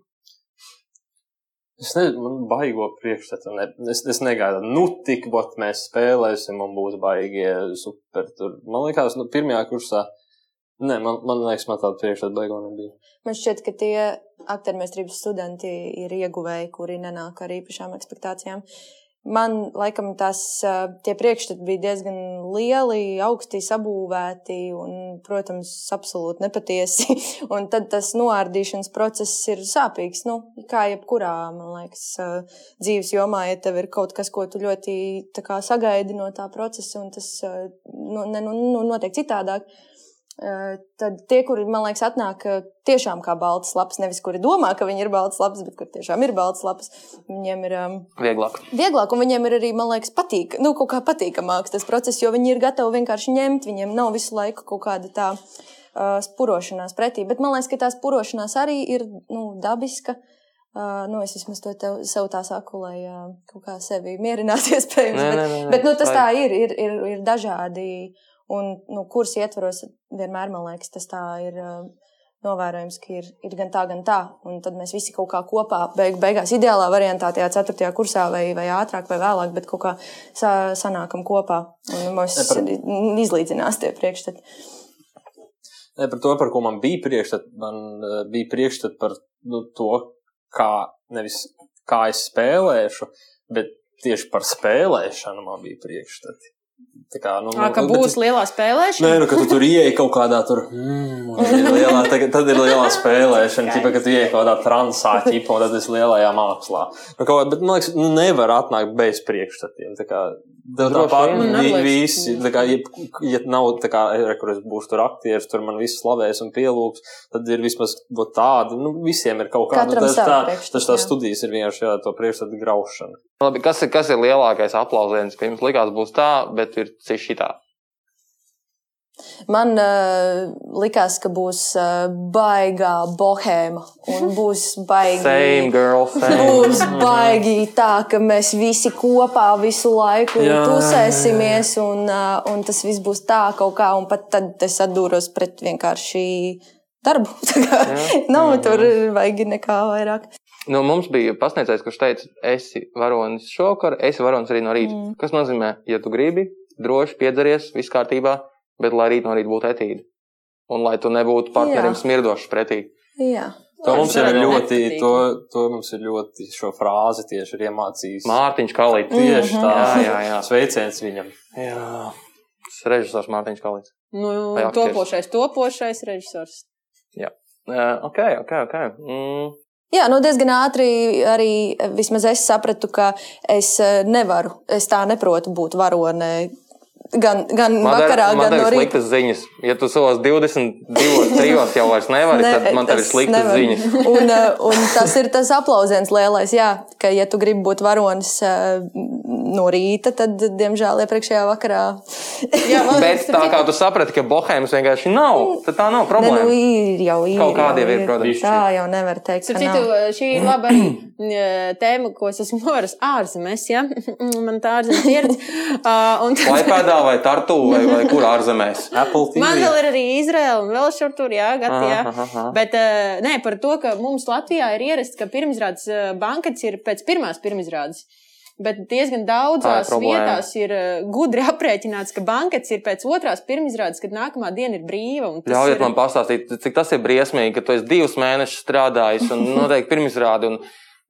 Es nezinu, man baigo priekšstatu. Ne, es, es negaidu, nu, tik bot mēs spēlēsim, un būs baigie super. Tur. Man liekas, nu, pirmajā kursā. Nē, man, man liekas, man tāda priekšstata baigo nebija. Man šķiet, ka tie aktiermēstrības studenti ir ieguvēji, kuri nenāk ar īpašām expectācijām. Man, laikam, tas tie priekšstati bija diezgan lieli, augsti sabūvēti un, protams, absolūti nepatiesi. [LAUGHS] Un tad tas noārdīšanas process ir sāpīgs. Nu, kā jebkurā, man liekas, dzīves jomā, ja tev ir kaut kas, ko tu ļoti kā, sagaidi no tā procesa, un tas nu, ne, nu, nu, notiek citādāk. Uh, tad tie, kuri, man liekas, atnāk uh, tiešām kā baltas lapas, nevis kuri domā, ka viņi ir baltas lapas, bet kur tiešām ir baltas lapas, viņiem ir um, Vieglāk. vieglāk, un viņiem ir arī, man liekas, patīk, nu, kaut kā patīkamāks tas process, jo viņi ir gatavi vienkārši ņemt, viņiem nav visu laiku kaut kāda tā uh, spurošanās pretī. Bet man liekas, ka tā spurošanās arī ir nu, dabiska. Uh, nu, es vismaz to tev, sev tā saku, lai uh, kaut kā sevi mierinātu, [LAUGHS] iespējams. Nē, bet, nē, nē, bet nu, tas tā ir, ir, ir, ir dažādi. Un nu, kurs ietvaros vienmēr, man liekas, tas tā ir. Uh, Novērojams, ka ir, ir gan tā, gan tā. Un tad mēs visi kaut kā kopā, beig, beigās, ideālā variantā, tajā ceturtajā kursā, vai, vai ātrāk, vai vēlāk, bet kaut kā sa, sanākam kopā. Un mums par- izlīdzinās tie priekšstati. Ne, par to, par ko man bija priekšstats, man uh, bija priekšstats par nu, to, kā nevis kā es spēlēšu, bet tieši par spēlēšanu man bija priekšstati. Tā kā, nu, Ā, ka nu, bet- būs lielā spēlēšana. Nē, nu, ka tu tur ieej kaut kādā tur, mm, ir lielā, tagad, tad ir lielā [LAUGHS] spēlēšana, ķipa, ka tu ieej kaut kādā transā, ķipa, un tad esi lielajā mākslā. Nu, kaut, kā- bet, man liekas, nu, nevar atnākt bez priekšstatiem. Tā kā, tāpat vien. Man vi, liekas. visi, tā kā, ja, ja nav, tā kā, re, kur es būšu tur aktieris, tur man viss slavēs un pielūgs, tad ir vismaz tādi, nu, visiem ir kaut kāda, Katram tas tā, tas tā studijas ir vienkārši, jā, to priekšstatu graušana. Labi, kas, ir, kas ir lielākais aplausiens, ka jums likās būs tā, bet ir cits šitā? Man uh, likās, ka būs uh, baigā bohēma un [LAUGHS] būs baigi. Same girl, same. Būs baigi tā, ka mēs visi kopā visu laiku Jā, tusēsimies, un, uh, un tas viss būs tā kaut kā, un pat tad es atdūros pret vienkārši darbu. [LAUGHS] Tā kā Nav tur vajag nekā vairāk. Nu, mums bija pasniedzējs, kurš teica, esi varonis šovakar, esi varonis arī no rīta. Mm. Mm. Kas nozīmē, ja tu gribi, droši piedzeries, viss kārtībā, bet lai rīt no rīta būtu etīde. Un lai tu nebūtu partnerim Jā. smirdošs pretī. Jā. To mums ir ļoti, to, to mums ir ļoti šo frāzi tieši ir iemācījis. Mārtiņš Kalīts. Tieši tā, Jā, jā, jā. Sveiciens viņam. Jā. Tas ir režisors Mārtiņš Kalīts. Nu, topošais, topošais režisors. Uh, ok, ok, ok. Mm. Jā, nu diezgan ātri arī vismaz es sapratu, ka es eh, nevaru, es tā neprotu būt varone. Gan, gan Man vakarā, man gan no ir rīta. sliktas ziņas. Ja tu savos 22, 3 jau vairs nevari, Ne, tad man tev ir sliktas nevaru. ziņas. [LAUGHS] Un, eh, un tas ir tas aplausiens lielais, jā, ka, ja tu gribi būt varonis eh, no rīta, tad, diemžēl, iepriekšējā vakarā. [LAUGHS] Jā, man Bet tā kā tu saprati, ka bohēmas vienkārši nav, tad tā nav Ne, nu, problēma. ir jau ir. Kaut kādi jau ir, ir. protams. Tā jau nevar teikt. Citu, šī ir laba arī tēma, ko es esmu [LAUGHS] noras ārzemēs, ja? [LAUGHS] Man tā ārzemē pieredze. [LAUGHS] Uh, un Laipēdā vai Tartu vai, vai kur ārzemēs. Apple TV. Man vēl ir arī Izraela un vēl šur tur, jā, gati, jā. Aha, aha. Bet uh, nē, par to, ka mums Latvijā ir ierasts, ka pirmizrādes uh, bankets ir pēc pirmās pirmizrādes. Bet diezgan daudzās vietās ir gudri aprēķināts, ka bankets ir pēc otrās pirmizrādes, kad nākamā diena ir brīva. Ļaujiet ir- man pastāstīt, cik tas ir briesmīgi, ka tu esi divus mēnešus strādājis un noteikti pirmizrādi. Un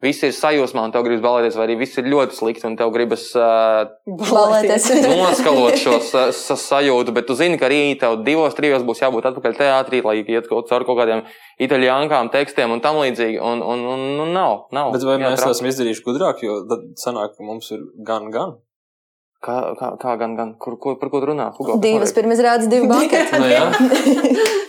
Visi ir sajūsmā, un tev gribas balēties, vai arī viss ir ļoti slikti, un tev gribas uh, Balēties. [LAUGHS] noskalot šo sa sa sajūtu. Bet tu zini, ka rīt tev divos, trijos būs jābūt atpakaļ teātrī, lai iet kaut caur kaut kādiem itāļu tekstiem un tam līdzīgi. Un, un, un, un nav, nav. Bet vai mēs esam izdarījuši gudrāk, jo tad sanāk, ka mums ir gan, gan. Kā, kā, kā gan, gan, kur, ko, par ko runā? Hugo, Divas pirmizrādes, divi banketi. Nu, jā. [LAUGHS]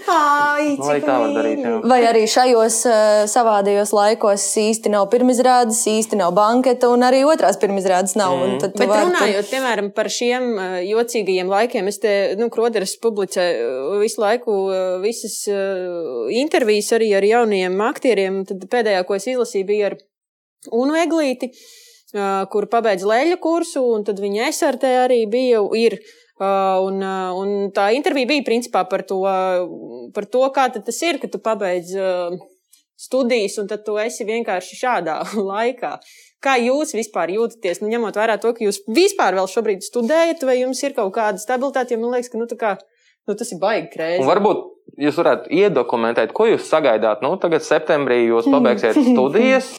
Ai, Nu, arī tā var darīt. Jā. Vai arī šajos uh, savādajos laikos īsti nav pirmizrādes, īsti nav banketa, un arī otrās pirmizrādes nav. Mm. Tad tu Bet tur- runājot, piemēram, par šiem uh, jocīgajiem laikiem, es te, nu, Kroderis publicēju uh, visu laiku uh, visas uh, intervijas arī ar jauniem aktieriem. Tad pēdējā, ko es izlasīju, bija ar Unu Eglīti, uh, kur pabeidz leļu kursu, un tad viņa SRT arī bija. Ir, un, un tā intervija bija principā par to, par to kā tas ir, ka tu pabeidz studijas, un tad tu esi vienkārši šādā [LAUGHS] laikā. Kā jūs vispār jūtaties, nu, ņemot vērā to, ka jūs vispār vēl šobrīd studējat, vai jums ir kaut kāda stabilitāte? Jo man liekas, ka nu, kā, nu, tas ir baigi krēsli. varbūt jūs varētu iedokumentēt, ko jūs sagaidāt. Nu, tagad septembrī jūs [LAUGHS] pabeigsiet studijas,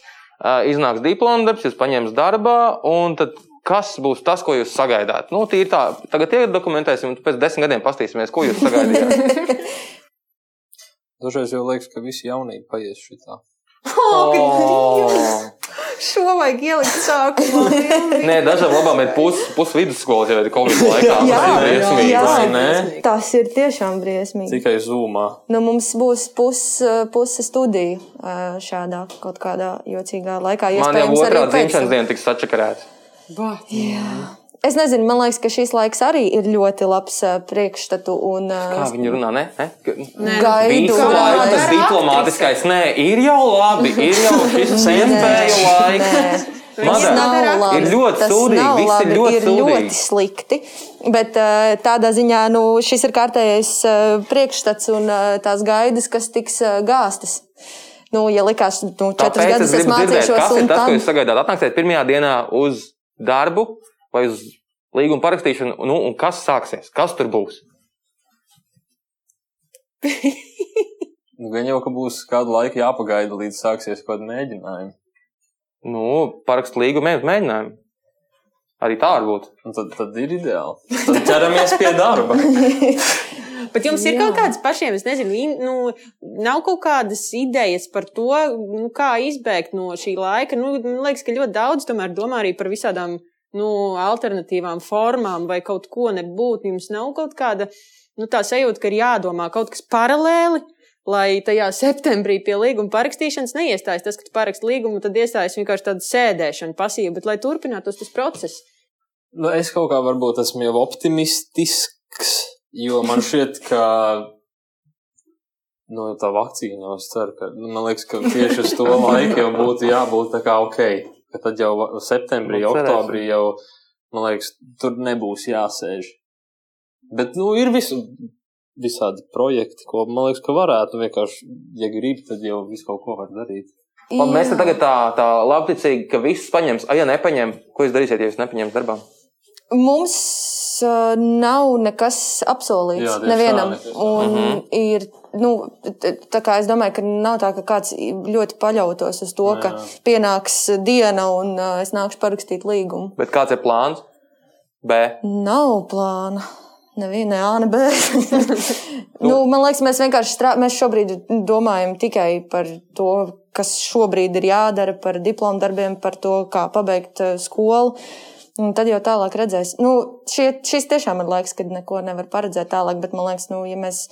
iznāks diploma darbs, jūs paņems darbā, un tad kas būs tas, ko jūs sagaidāt? Nu, tīri tā, tagad iedokumentēsim, un pēc desmit gadiem pastīsimies, ko jūs sagaidījāt. [LAUGHS] Dažreiz jau liekas, ka visi jaunīgi paies šitā. [LAUGHS] Oh. Šo vajag ielikt sākumā. [LAUGHS] Nē, dažām labām ir pusi pus vidusskolas, jau ir Covid laikā. Jā, Tas ir briesmīgi, jā. vai ne? Tas ir tiešām briesmīgi. Tikai zūmā. Nu, mums būs pus, puse studija šādā kaut kādā jocīgā laikā. Man jau Iespējams, otrā dzimšanas diena tiks sačakarēta. Es nezinu, man liekas, ka šis laiks arī ir ļoti labs ā, priekšstatu un ā, Kā viņi runā? Ne? Ne? gaidu. Visu laiku tas diplomātiskais, nē, ir jau labi, ir jau šis [LAUGHS] senspēju laiks. Madara, Tas nav labi. ir ļoti Tas sūdīgi, nav viss ir labi, ļoti ir ļoti sūdīgi. slikti. Bet tādā ziņā nu, šis ir kārtējais priekšstats un tās gaidas, kas tiks gāstas. Nu, ja likās, nu, četrus Tāpēc gadus es mācīšos, ir un tas, ko tad jūs sagaidāt. Atnāksiet pirmajā dienā uz darbu vai uz līguma parakstīšanu, nu, un kas sāksies? Kas tur būs? [LAUGHS] Nu, gan jau, ka būs kādu laiku jāpagaida, līdz sāksies kaut kāda mēģinājuma. Nu, parakst līgumu, mēģinājumu. Arī tā var būt. Un tad, tad ir ideāli. Tad ķeramies pie darba. [LAUGHS] Bet jums ir Jā. kaut kādas pašiem, es nezinu, in, nu, nav kaut kādas idejas par to, nu, kā izbēgt no šī laika. Nu, man liekas, ka ļoti daudz tomēr domā arī par visādām nu, alternatīvām formām vai kaut ko nebūt. Jums nav kaut kāda nu, tā sajūta, ka ir jādomā kaut kas paralēli. Lai tajā [LAUGHS] septembrī pie līguma parakstīšanas neiestājas tas, ka tu paraksti līgumu, tad iestājas vienkārši tāda sēdēšana pasīva, bet lai turpinātos tas process. Nu, es kaut kā varbūt esmu jau optimistisks, jo man šķiet, ka no tā vakcīna es ceru, ka nu, man liekas, ka tieši uz to [LAUGHS] laiku jau būtu jābūt tā kā ok. Ka tad jau septembrī, Nu, oktobrī jau, man liekas, tur nebūs jāsēž. Bet, nu, ir visu, visādi projekti, ko man liekas, ka varētu vienkārši, ja grib, tad jau visu kaut ko var darīt. Labi, mēs te tagad tā, tā labticīgi, ka visus paņems. A, ja nepaņem, ko jūs darīsiet, ja jūs nepaņemat darbā? Mums nav nekas apsolīts Jā, nevienam. tā. Un Mhm. ir, nu, tā kā es domāju, ka nav tā, ka kāds ļoti paļautos uz to, ka Jā. pienāks diena un uh, es nākšu parakstīt līgumu. Bet kāds ir plāns? B. Nav plāna. Neviena ne A, ne B. [LAUGHS] nu, man liekas, mēs vienkārši strā... mēs šobrīd domājam tikai par to, kas šobrīd ir jādara, par diplomu darbiem, par to, kā pabeigt eh, skolu. Un tad jau tālāk redzēs. Nu, šie, šis tiešām ir laiks, kad neko nevar paredzēt tālāk, bet man liekas, nu, ja mēs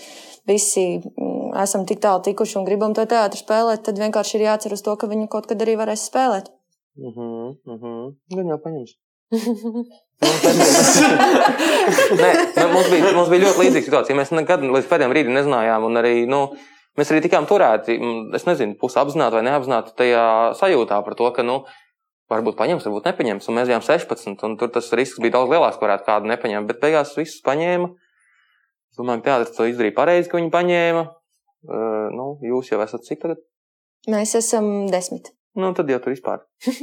visi mm, esam tik tālu tikuši un gribam to teātru spēlēt, tad vienkārši ir jācer uz to, ka viņi kaut kad arī varēs spēlēt. Mhm, mhm. Gan jau paņems. [LAUGHS] Nē, nē, mums, bija, mums bija ļoti līdzīga situācija. Mēs nekad līdz pēdējiem brīdim nezinājām. un Arī, nu, mēs arī tikām turēti, mm, es nezinu, pusi apzināti vai neapzināti tajā sajūtā par to, ka nu, varbūt paņems, varbūt nepaņems. Un mēs bijām 16, un tur tas risks bija daudz lielāks, ka varētu kādu nepaņemt. Bet beigās visus paņēma. Es domāju, ka teātris to izdarīja pareizi, ka viņi paņēma. Uh, nu, jūs jau esat cik tagad? Mēs esam desmit. Nu, tad jau tur vispār. [LAUGHS]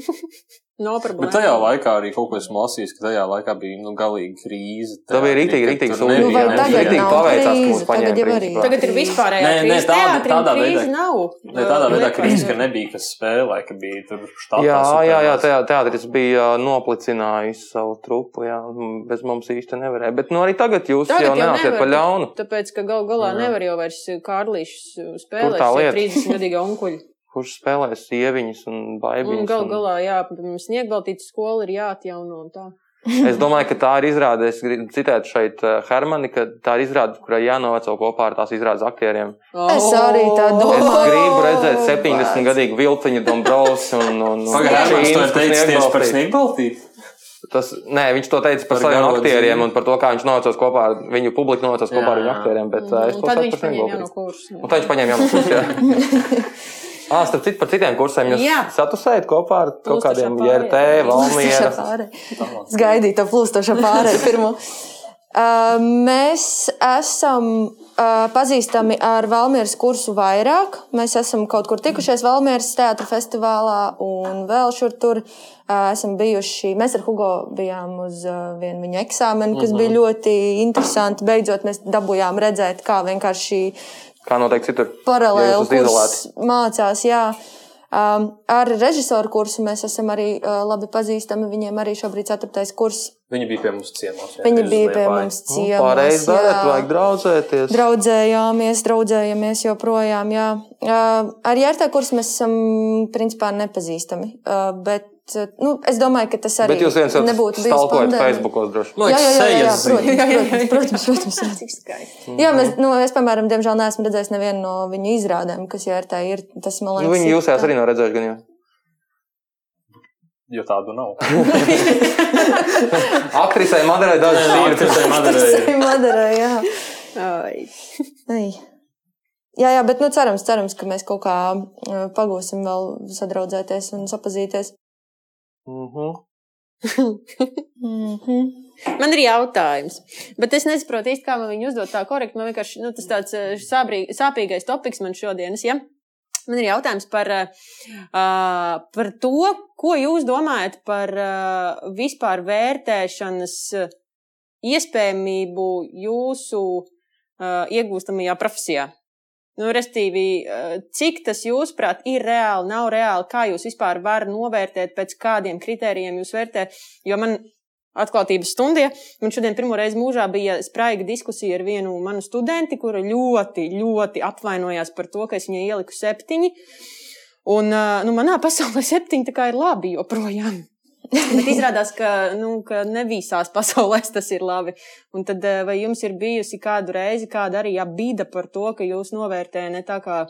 No problēma. Bet tajā laikā arī kaut ko esmu lasījis, ka tajā laikā bija nu, galīgi krīze. Tā bija rīktīgi, ka rīktīgi sūdzība. Nu, vai tagad Rīktīgi paveicās, ka mūs paņēma, tagad jau arī. Tagad ir vispārējā Nē, nē, krīze. tāda- Teātrim tādā krīze veidā. nav. Ne tādā veidā Liepājā. krīze, ka nebija kas spēlē, ka bija tur štatā. Jā, jā, jā teā- teātris bija noplicinājis savu trupu. Jā, bez mums īsti nevarēja. Bet nu, arī tagad jūs Tagad jau nevar, par ļaunu. Tāpēc, ka gal galā nevar jau vairs Kārlīšus spēlēt. tā šie [LAUGHS] lieta. 30 gadīga onkuļi. Kurš spēlē sieviņas un baigiņas? Un gal galā, jā, sniegbaltītas skola ir jāatjauno un tā. Es domāju, ka tā ir izrāde. Es gribu citēt šeit eh, Hermani, ka tā ir izrāde, kurai jānoveco kopā ar tās izrādes aktieriem. Es arī tā Es domāju. gribu redzēt 70 gadīgu vilciņu Dombrovs un, un, un Pagaidām, viņš to tieši par sniegbaltī. sniegbaltīti. Tas, nē, viņš to teica par Par saviem aktieriem dzīvi. un par to, kā viņš novecos kopā ar viņu publiku, novecos kopā ar viņu aktieriem. Bet, uh, es to tad viņš par kursu. Un tā viņš paņēma jaunu kursu. [LAUGHS] Ah, starp citu, par citiem kursiem jūs Jā. satusējat kopā ar kaut kādiem. JRT, Plūstošā Valmiera. pārēja. Es gaidīju to plūstošo pārēju pirmo. [LAUGHS] Uh, mēs esam uh, pazīstami ar Valmieras kursu vairāk. Mēs esam kaut kur tikušies Valmieras teātra festivālā un vēl šur tur. Uh, esam bijuši, mēs ar Hugo bijām uz uh, vienu viņa eksāmenu, kas bija ļoti interesanti. Beidzot, mēs dabūjām redzēt, kā vienkārši Kā noteikti citur? paralēli Ja mācās. Jā. Um, ar režisoru kursu mēs esam arī uh, labi pazīstami. Viņiem arī šobrīd ir 4. kurs. Viņi bija pie mums ciemos. jā, Viņi bija pie mums Nu, ciemos. Pareizi jā. darīt, vajag draudzēties. Draudzējāmies, draudzējamies joprojām. Jā. Uh, ar Jērtā kursu mēs esam principā nepazīstami. Uh, bet nu, es domāju, ka tas arī Bet jūs viens otru nebūtu bijis pandēmija. Facebookos droši. Man Jā, liekas, jā, jā, jā, jā, sejas [LAUGHS] ziņa. protams, protams, protams. Jā, mēs, nu, es, piemēram, diemžēl neesmu redzējis nevienu no viņu izrādēm, kas Jērtā ir. Tas, man liekas, Nu, viņi ir tā. arī nav redzējuši gan jau. Jo tādu nav. [LAUGHS] [LAUGHS] Aktrisei Madarai dažas Jā, ir. ir Madarei. Madarā, jā. Ai. Jā, jā, bet nu, cerams, cerams, ka mēs kaut kā uh, pagūsim vēl sadraudzēties un sapazīties. Mhm. Mm -hmm. Man ir jautājums, bet es nesaprotu īsti, kā man viņu uzdot tā korekti. Man vienkārši nu, tas tāds eh, sābrī, sāpīgais topiks man šodienas. Ja? Man ir jautājums par, uh, par to, ko jūs domājat par uh, vispār vērtēšanas uh, iespējamību jūsu uh, iegūstamajā profesijā. Nu, restīvi, uh, cik tas jūsuprāt ir reāli, nav reāli, kā jūs vispār varat novērtēt, pēc kādiem kritērijiem jūs vērtējat. Jo man atklātības stundie. Man šodien pirmo reizi mūžā bija spraiga diskusija ar vienu manu studenti, kura ļoti, ļoti apvainojās par to, ka es viņai ieliku septiņi. Un, ā, nu, manā pasaulē [LAUGHS] septiņi ir labi joprojām. Bet izrādās, ka, nu, ka ne visās pasaulēs tas ir labi. Un tad, ā, vai jums ir bijusi kādu reizi kāda arī bīda par to, ka jūs novērtējat ne tā, kā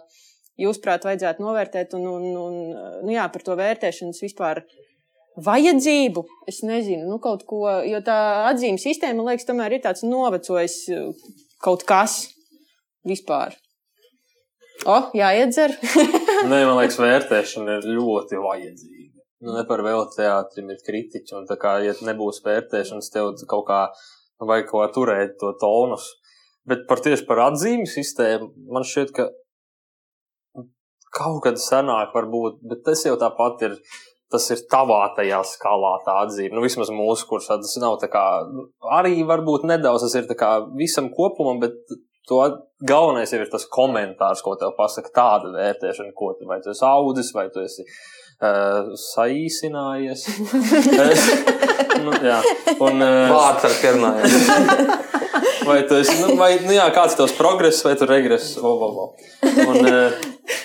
jūs prāt vajadzētu novērtēt, un, un, un nu, jā, par to vērtēšanas vispār vajadzību, es nezinu, nu, kaut ko, jo tā atzīme sistēma, man liekas, tomēr ir tāds novecojis uh, kaut kas vispār. O, jāiedzer. Nē, man liekas, vērtēšana ir ļoti vajadzīga. Nu, ne par vēl teātrim ir kritiķi, un tā kā, ja nebūs vērtēšanas, tev kaut kā vajag kaut kā turēt to tonus. Bet par tieši par atzīmi sistēmu, man šķiet, ka kaut kad senāk varbūt, bet tas jau tāpat ir, tas ir tavā tajā skalā tā atzīme. Nu, vismaz mūsu kursā tas nav tā kā, arī varbūt nedaudz tas ir tā kā visam kopumam, bet to galvenais jau ir tas komentārs, ko tev pasaka tāda vērtēšana, ko tu, vai tu esi audzis, vai tu esi uh, saīsinājies. [LAUGHS] nu, jā, un, uh, Vārds ar pierunājumu. [LAUGHS] Vai tu esi, nu, vai, nu jā, kāds ir tavs progress, vai regress? O, o, o. Un, eh,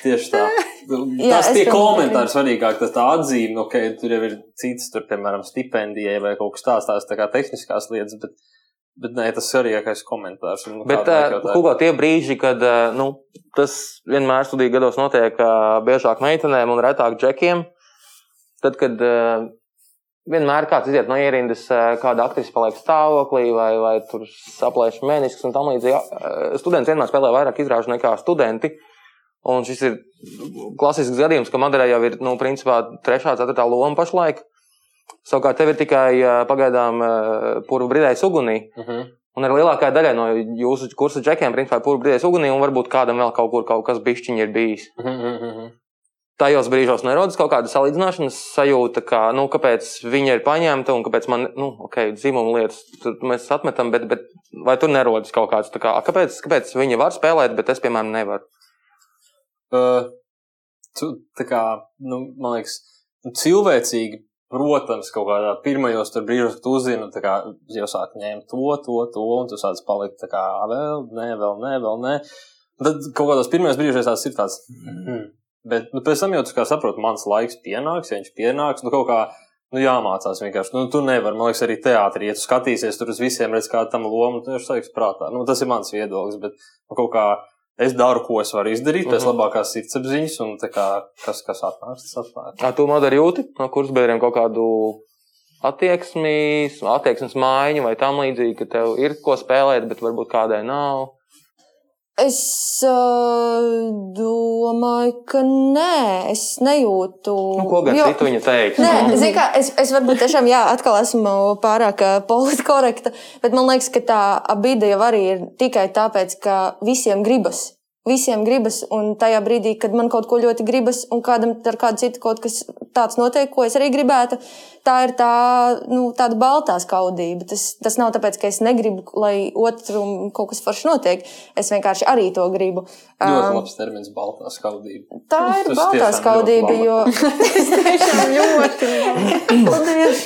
tieši tā. Jā, Tas tie komentāri svarīgāk, tas tā atzīme, ok, tur jau ir cits, tur, piemēram, stipendijai vai kaut kas tāds, tās tā kā tehniskās lietas, bet, bet nē, tas svarīgākais komentārs. Un, Bet, uh, ir. Hugo, tie brīži, kad uh, nu, tas vienmēr studiju gados notiek uh, biežāk meitenēm un retāk džekiem, tad, kad uh, vienmēr kāds iziet no ierindas, uh, kāda aktrise paliek stāvoklī vai, vai tur saplēš menisks un tam līdzīgi. Uh, students vienmēr spēlē vairāk izrāžu nekā studenti. Un šis ir klasisks gadījums, ka Madarē jau ir, nu, principā, trešā, ceturtā loma pašlaik. Savukārt tev ir tikai uh, pagaidām uh, purva brīdējas ugunī. Mhm. Un arī lielākā daļa no jūsu kursa džekiem, principā, ir purva brīdējas ugunī, un varbūt kādam vēl kaut kur kaut kas bišķiņi ir bijis. Mhm, mhm, mhm. Tajos brīžos nerodas kaut kāda salīdzināšanas sajūta, ka, nu, kāpēc viņa ir paņemta un kāpēc man, nu, ok, dzimuma lietas mēs atmetam, bet, bet vai tur nerodas kaut kāds, tā kā, "A, kāpēc, kāpēc viņa var spēlēt, bet es, piemēram, nevaru? Uh, tu, tā kā, nu, man liekas, nu, cilvēcīgi, protams, kaut kādā pirmajos brīžos, kad nu, tā kā jau sāk ņemt to, to, to, un tu sāc palikt tā kā vēl, nē, vēl, nē, vēl, nē. Tad kaut kādos pirmajos brīžos tās ir tāds, mm. bet, nu, pēc tam jau tu kā saproti, mans laiks pienāks, ja viņš pienāks, nu, kaut kā, nu, jāmācās vienkārši. Nu, tu nevari, man liekas, arī teātrī, ja tu skatīsies tur uz visiem, redz kādu tam lomu, tu jau saiks prātā. Nu, tas ir mans viedoklis, bet, nu, kaut kā, es daru, ko es varu izdarīt, pēc Mhm. labākās sirdsapziņas, un tā kā, kas, kas atnāks, tas atnāk. Kā tu Madara jūti no kursa biedriem kaut kādu attieksmi, attieksmes maiņu vai tam līdzīgi, ka tev ir ko spēlēt, bet varbūt kādai nav? Es uh, domāju, ka nē, es nejūtu. Nu, ko gan Jo- citu viņa teiks? Nē, nu? zini, kā, es, es varbūt tiešām, jā, atkal esmu pārāk ā, politkorekta, bet man liekas, ka tā abīda jau arī ir tikai tāpēc, ka visiem gribas. Visiem gribas, un tajā brīdī, kad man kaut ko ļoti gribas, un kādam ar kādu citu kaut kas tāds notiek, ko es arī gribētu, tā ir tā, nu, tāda baltā skaudība. Tas, tas nav tāpēc, ka es negribu, lai otram kaut kas forši notiek. Es vienkārši arī to gribu. Ļoti labs termins, baltā skaudība. Tā ir Tas baltā skaudība, jo. [LAUGHS] [LAUGHS] Tas tiešām ļoti. [LAUGHS] Paldies.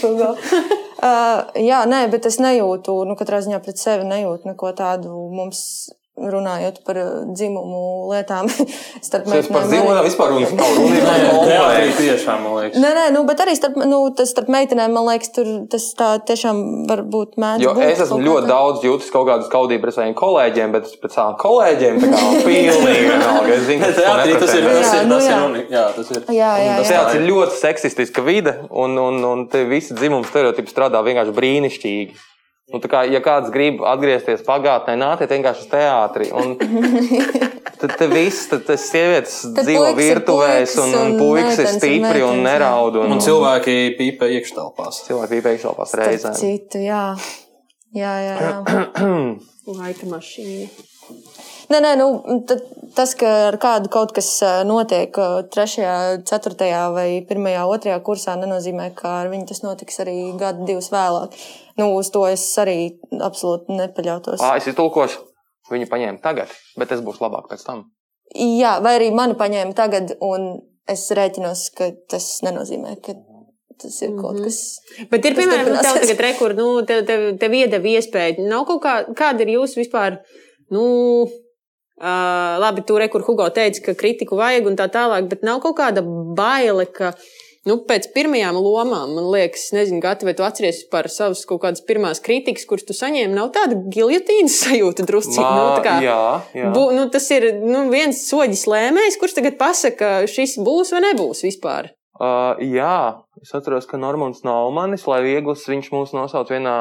Uh, jā, nē, bet es nejūtu, nu, katrā ziņā pret sevi nejūtu neko tādu mums. Runājot par uh, dzimumu lietām, [LAUGHS] starp Tas par dzīvumu arī- vispār runas nav. Runa [LAUGHS] ir teātrī tiešām, man liekas. Nē, nē, nu, bet arī starp, nu, tas starp meitenēm, man liekas, tur tas tā tiešām var būt mēdz. Jo būt es esmu ļoti tā. daudz jūtis kaut kādu skaudību pret saviem kolēģiem, bet pēc savām kolēģiem tā kā [LAUGHS] pilnīgi vienalga. Es zinu, ka tas teātrī tas ir, tas ir, nu tas ir, jā. uni- jā, tas ir. Jā, jā, Tas jā. teātris ir ļoti seksistiska vide, un, un, un te visi dzimuma stereotipi strādā vienkārši brīnišķīgi. Nu, tā kā, ja kāds grib atgriezties pagātnē, nāciet vienkārši uz teātri. Un [LAUGHS] tad te viss, tad tas sievietes Tad dzīvo virtuvēs, un, un un puikas ir stipri un jā. neraud. Un, Un cilvēki pīpē iekštelpās. cilvēki pēkšņās Starp reizēm. citu, jā. Jā, jā, jā. [CLEARS THROAT] Laika mašīna. Nē, nē, nu, tas, ka ar kādu kaut kas notiek trešajā, ceturtajā vai pirmajā, otrajā kursā, nenozīmē, ka ar viņu tas notiks arī gadu, divus vēlāk. Nu, uz to es arī absolūti nepaļautos. Ā, es iztulkošu, viņu paņēmu tagad, bet es būšu labāk pēc tam. Jā, vai arī mani paņēma tagad, un es rēķinos, ka tas nenozīmē, ka tas ir kaut Mhm. kas. Bet ir, piemēram, nu, tev tagad rekur, nu, tev, tev, tev iedeva iespēju. Nav kaut kā, kāda ir jūsu vispār, nu, uh, labi, tu rekur Hugo teica, ka kritiku vajag un tā tālāk, bet nav kaut kāda baile, ka, nu, pēc pirmajām lomām, man liekas, nezinu, Gati, vai tu atceries par savas kaut kādas pirmās kritikas, kuras tu saņēmi, nav tāda giljotīnas sajūta druscīgi. Nu, tā kā, jā, jā. Bu, nu, tas ir nu, viens soļis lēmējs, kurš tagad pasaka, šis būs vai nebūs vispār. Uh, jā, es atceros, ka Normons Naumanis, lai viegls, viņš mūs nosauc vienā,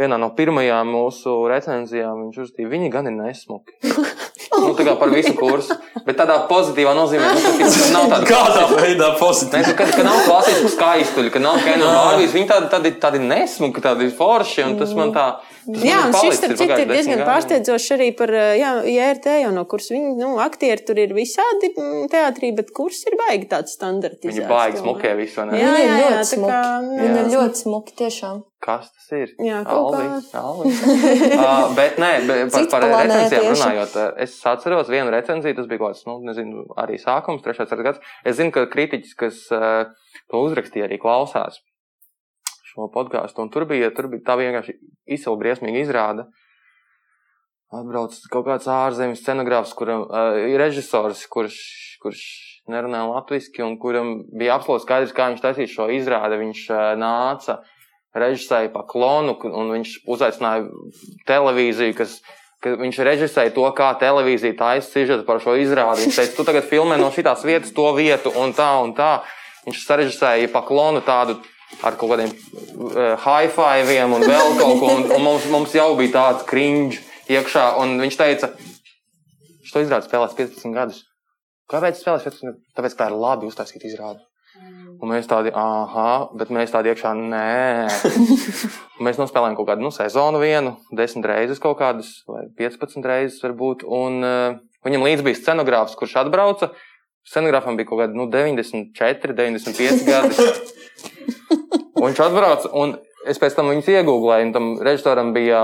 vienā no pirmajām mūsu recenzijām. Viņš uzrakstīja, viņi gan ir nesmuki. [LAUGHS] nu, tā kā par visu kursu. Bet tādā pozitīvā nozīmē, nu, ka tas [LAUGHS] nav tāds Kādā veidā Nē, pozitīvi? ka, ka nav klasisku skaistuļu, ka nav kino bārbijas. Viņi tādi, tādi, tādi nesmuki, tādi forši, un tas man tā. Jā, un šis starp ir citu ir diezgan pārsteidzošs arī par jā, JRT, jau no kuras viņi, nu, aktieri tur ir visādi teātrī, bet kurs ir baigi tāds standartizēts. Viņi baigi smukē visu, ne? Jā, jā, jā, ļoti tā kā, Viņi jā. ir ļoti smuki, tiešām. Kas tas ir? Jā, kaut kā. Alvis, Alvis. [LAUGHS] uh, bet nē, bet par, par recenzijām runājot, es atceros vienu recenziju, tas bija kaut kāds, nu, nezinu, arī sākums, trešais ceturtais gads. Es zinu, ka kritiķis, kas uh, to uzrakstīja, arī klausās šo podkāstu, un tur bija, tur bija tā vienkārši izcila briesmīga izrāda. Atbrauc kaut kāds ārzemes scenogrāfs, kuram uh, ir režisors, kurš, kurš nerunā latviešu, un kuram bija absolūti skaidrs, kā viņš taisīs šo izrādi. Viņš uh, nāca režisēja pa klonu, un viņš uzaicināja televīziju, kas, ka viņš režisēja to, kā televīzija taisa sižetu par šo izrādi. Viņš teica, tu tagad filmē no šīs vietas to vietu, un tā, un tā. Viņš sarežisēja pa klonu tādu ar kaut kādiem uh, high-fiviem un vēl kaut ko, un, un mums, mums jau bija tāds cringe iekšā, un viņš teica, to izrādi spēlēs 15 gadus. Kāpēc spēlēs 15 gadus? Tāpēc, ka tā ir labi uztaisīta izrāde. Un mēs tādi, ah, bet mēs tādi iekšā, nē. [LAUGHS] Mēs nospēlējām kaut kādu nu, sezonu, vienu, desmit reizes, kaut kādas, vai 15 reizes, varbūt. Un uh, viņam līdzi bija scenogrāfs, kurš atbrauca. Scenogrāfam bija kaut kādi nu, 94, 95 gadi. [LAUGHS] Un viņš atbrauca, un es pēc tam viņus iegūlēju, un tam režisoram bija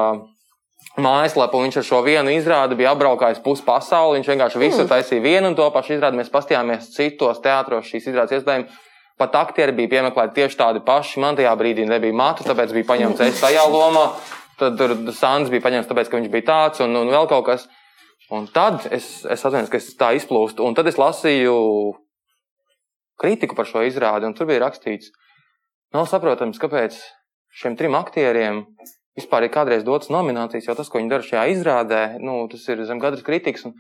mājaslapa, un viņš ar šo vienu izrādi bija apbraukājis pusi pasauli. Viņš vienkārši visu taisīja vienu un to pašu izrādi. Mēs paskatījāmies citos teātros šīs izrādes iespējami. Pat aktieri bija piemeklēti tieši tādi paši. Man tajā brīdī nebija matu, tāpēc bija paņemts es tajā lomā. Tad tur Sāns bija paņemts, tāpēc ka viņš bija tāds un, un vēl kaut kas. Un tad es, es atceros, ka es tā izplūstu. Un tad es lasīju kritiku par šo izrādi, un tur bija rakstīts, nav saprotams, kāpēc šiem trim aktieriem vispār ir kādreiz dotas nominācijas, jo tas, ko viņi dara šajā izrādē, nu, tas ir zem katras kritikas. Un,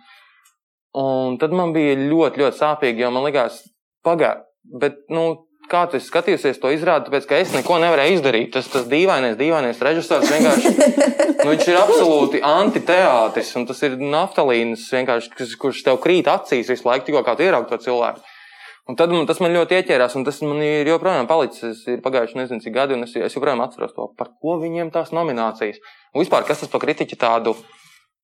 un tad man bija ļoti, ļoti sāpīgi, jo man likās, pagaidi, bet, nu, kā tu skatījusies to izrādi, tāpēc, ka es neko nevarēju izdarīt. Tas, tas dīvainais, dīvainais režisors vienkārši, nu, ir absolūti antiteātris, tas ir naftalīns, kurš tev krīt acīs visu laiku, tikko kā tu ieraugi to cilvēku. Un tad man, tas man ļoti ieķērās, un tas man ir joprojām palicis. Ir pagājuši nezinu, cik gadi, un es, es joprojām atceros to, par ko viņiem tās nominācijas. Un vispār, kas tas par kritiķu tādu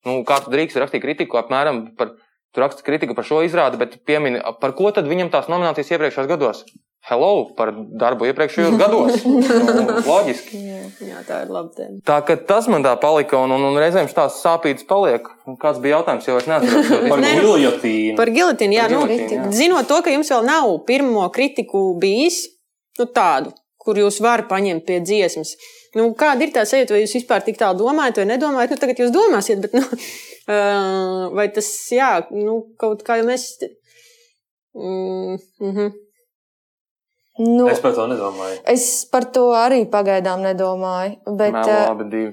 Nu, kā tu drīkst rakstīt kritiku apmēram par, tu raksti kritiku par šo izrādi, bet piemini, par ko tad viņam tās nominācijas iepriekšējos gados? Hello, par darbu iepriekšējos gados. [LAUGHS] nu, loģiski. Jā, jā, tā ir laba tēma. Tā ka tas man tā palika, un, un, un reizēm tās sāpītas paliek. Un Kāds bija jautājums, jau es neatceros. [LAUGHS] Par nu- giljotīnu. Par gilotīnu, jā, Par nu, gilotīnu, jā. zinot to, ka jums vēl nav pirmo kritiku bijis, nu, tādu, kur jūs varat paņemt pie dziesmas. Nu, kāda ir tā sajūta, vai jūs vispār tik tālu domājat, vai nedomājat? Nu, tagad jūs domāsiet, bet nu, [LAUGHS] uh, vai tas, jā, nu, kaut kā jau mēs. Mm, mm -hmm. Nu, Es par to nedomāju. es par to arī pagaidām nedomāju. Bet, Nē, eh, labi, divi.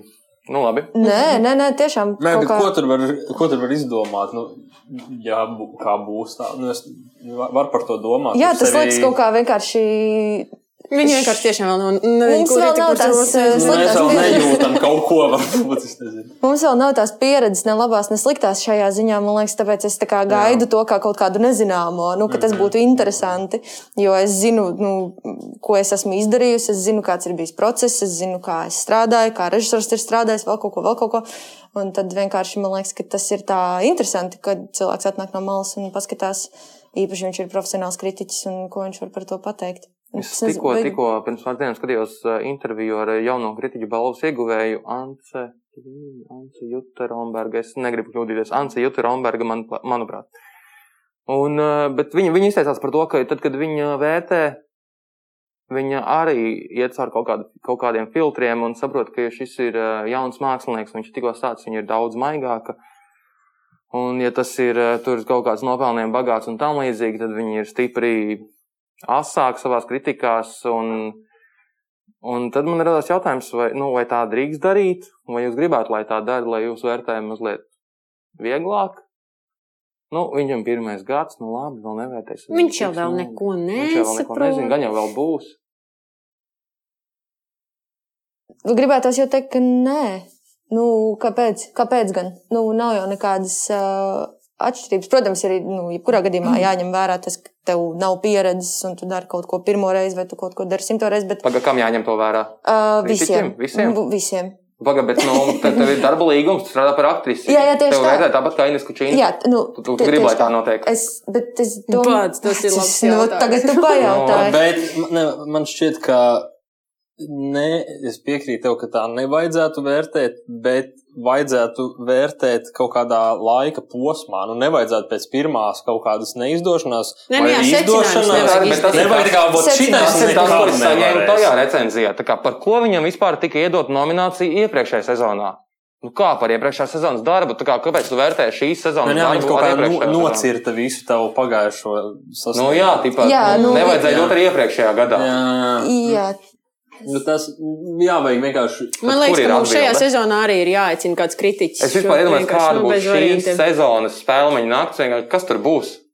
Nu, labi. nē, nē, nē, tiešām. Nē, kā- ko tur var, ko tur var izdomāt? Nu, jā, kā būs tā. Nu, es varu par to domāt. Jā, tas sevi- liekas kaut kā vienkārši. Viņi vienkārši tiešām vēl nav. Mums vēl nav tās, eh, Mēs sliktās vēl pieredzes. Mums vēl nav tās pieredzes, ne labās, ne sliktās šajā ziņā. Man liekas, tāpēc es tā kā gaidu to kā kaut kādu nezināmo, nu, ka tas būtu interesanti. Jo es zinu, nu, ko es esmu izdarījusi, es zinu, kāds ir bijis process, es zinu, kā es strādāju, kā režisors ir strādājis, vēl kaut ko, vēl kaut ko. Un tad vienkārši man liekas, ka tas ir tā interesanti, kad cilvēks atnāk no malas un paskatās, īpaši viņš ir profesionāls kritiķis un ko viņš var par to pateikt. Es tikko, vai- tikko pirms pāris dienām skatījos uh, interviju ar uh, jauno kritiķu balvas ieguvēju Ance, Ance Juteromberga. Es negribu kļūdīties. Ance Juteromberga, man, manuprāt. Un, uh, bet viņa, viņa izteicās par to, ka tad, kad viņa vērtē, viņa arī iet cauri kaut, kādu, kaut kādiem filtriem un saprot, ka šis ir jauns mākslinieks, viņš tikko stāsts, viņa ir daudz maigāka. Un, ja tas ir tur kaut kāds nopelniem bagāts un tam līdzīgi, tad viņi ir stipri asāk savā kritikās. Un, un tad man radās jautājums, vai, nu, vai tā drīkst darīt, vai jūs gribētu, lai tā dara, lai jūs vērtējumi mazliet vieglāk. Nu, viņam ir pirmais gads, nu labi, vēl nevērtēs. Viņš jau vēl Nu, neko jau vēl neko nesaprot. gan jau vēl būs. Gribētos jau teikt, ka nē. Nu, kāpēc? kāpēc gan? Nu, nav jau nekādas uh, atšķirības. Protams, arī nu, jebkurā gadījumā jāņem vērā tas, ka tev nav pieredzes un tu dari kaut ko pirmo reizi vai tu kaut ko dari simto reizi. Bet Pagaidām, kam jāņem to vērā? uh, Kritiķiem? visiem. Visiem? Nu, visiem. Pagaidām, bet nu, [LAUGHS] te- tev ir darba līgums, tu strādā par aktrisi. Jā, jā, tieši Tev tā. vērtē tāpat kā Ines Kučīna. Jā, nu, Tu, tu, tie- gribi, lai tā notiek. Es, bet es domāju, Pats, tas ir labs nu, tagad tu [LAUGHS] pajautāji. Bet [LAUGHS] ne, man šķiet, ka ne, es piekrītu tev, ka tā nevajadzētu vērtēt, bet vajadzētu vērtēt kaut kādā laika posmā. Nu, nevajadzētu pēc pirmās kaut kādas neizdošanās. Nē, vai nu arī izdošanās. nevajag kā, Tas ir tas, ko nekad es saņēmu nevarēs. tajā recenzijā. Tā kā, par ko viņam vispār tika iedot nominācija iepriekšējā sezonā? Nu, kā par iepriekšējā sezonas darbu? Tā Kā, kāpēc tu vērtē šīs Nu, sezonas jā, viņš darbu? kaut ar kā nu, iepriekšējo sezonu? nocirta visu tavu pagājušo Nu, sasniegumu. jā, tipā, Jā, nu, nu, nevajadzēja dot arī iepriekšējā gadā. jā, jā. Jā, Nu, tas jāvajag vienkārši. Man liekas, ka mums šajā sezonā arī ir jāaicina kāds kritiķis. Es vispār iedomājos, kāda būs šīs sezonas spēļu nakts. vienkārši Kas tur būs?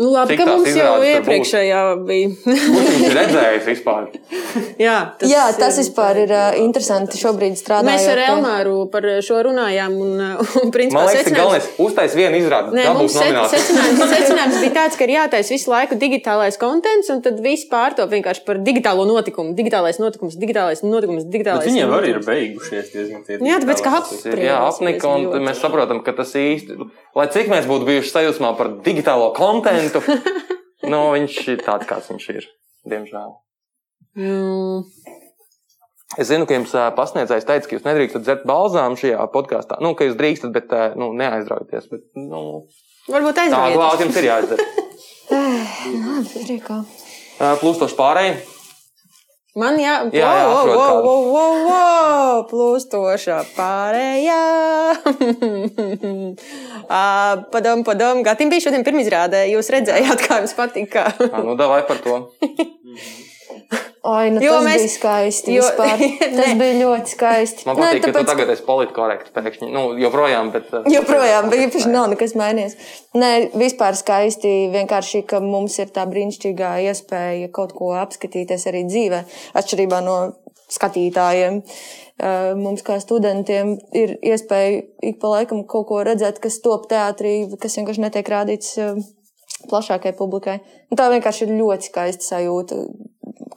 Nu, labi, Cik ka mums jau iepriekšējā bija. Viņš ir redzējis vispār? [LAUGHS] jā, tas, jā, tas vispār ir uh, interesanti šobrīd strādāt. Mēs ar Elmāru par šo runājām, un, [LAUGHS] un principā Man liekas, ka secinājums- galvenais uztais vienu izrādi. Nē, mums secinājums, [LAUGHS] secinājums bija tāds, ka ir jātaisa visu laiku digitālais kontents, un tad viss pārtop vienkārši par digitālo notikumu. Digitālais notikums, digitālais notikums, Bet digitālais viņiem arī ir beigušies diezgan tie. Jā, tāpēc. Tas ir, jā, apnika, un mēs saprotam, ka tas īsti, lai cik mēs būtu bijuši sajūsmā par digitālo kontentu, [LAUGHS] nu, viņš ir tāds, kāds viņš ir, diemžēl. Mm. Es zinu, ka jums pasniedzējs teica, ka jūs nedrīkstat dzert balzāmu šajā podkāstā. Nu, ka jūs drīkstat, bet nu, neaizraujieties. Bet, nu, Varbūt tā aizraujiet. glāzi jums ir jāizdzer. [LAUGHS] Labi, ir kā. Ā, Plūstoši pārējai. Man jā, Jā, jā, wow, wow, wow, wow, wow, plūstošā pārējā. [LAUGHS] Ā, padom, padom. Gatim bija šodien pirmizrādē. Jūs redzējāt, kā jums patika. Nu, davai par to. [LAUGHS] Ai, nu, Jo tas mēs- bija skaisti. jo- vispār. [LAUGHS] Tas Nē. bija ļoti skaisti. Man Nē, patīk, ka tu tāpēc, tagad esi politkorekts pēkšņi. Nu, joprojām, bet. ā, Joprojām bija īpaši nav nekas mainījies. Nē, vispār skaisti. Vienkārši, ka mums ir tā brīnišķīgā iespēja kaut ko apskatīties arī dzīvē, atšķirībā no skatītājiem. Eh, Mums, kā studentiem, ir iespēja ik pa laikam kaut ko redzēt, kas top teātrī, kas vienkārši netiek rādīts eh, plašākai publikai. Un tā vienkārši ir ļoti skaista sajūta.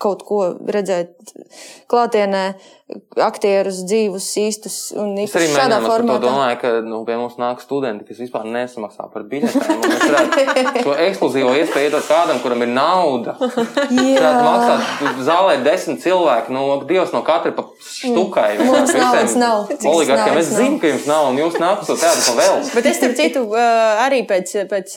Kaut ko redzēt klātienē, aktierus dzīvus, īstus un Es arī šādā to formātā. domāju, ka nu, pie mums nāk studenti, kas vispār nesamaksā par biļetēm. Mēs varētu [LAUGHS] šo ekskluzīvo iespēju iedot kādam, kuram ir nauda. [LAUGHS] Varētu maksāt zālē desmit cilvēku, no Dievs no katra pa štukai. Mm. Mums naudas nav. Oligarkiem es zinu, ka jums nav, un jūs nākat to tādu pa vēl. [LAUGHS] Bet es, starp citu, arī pēc, pēc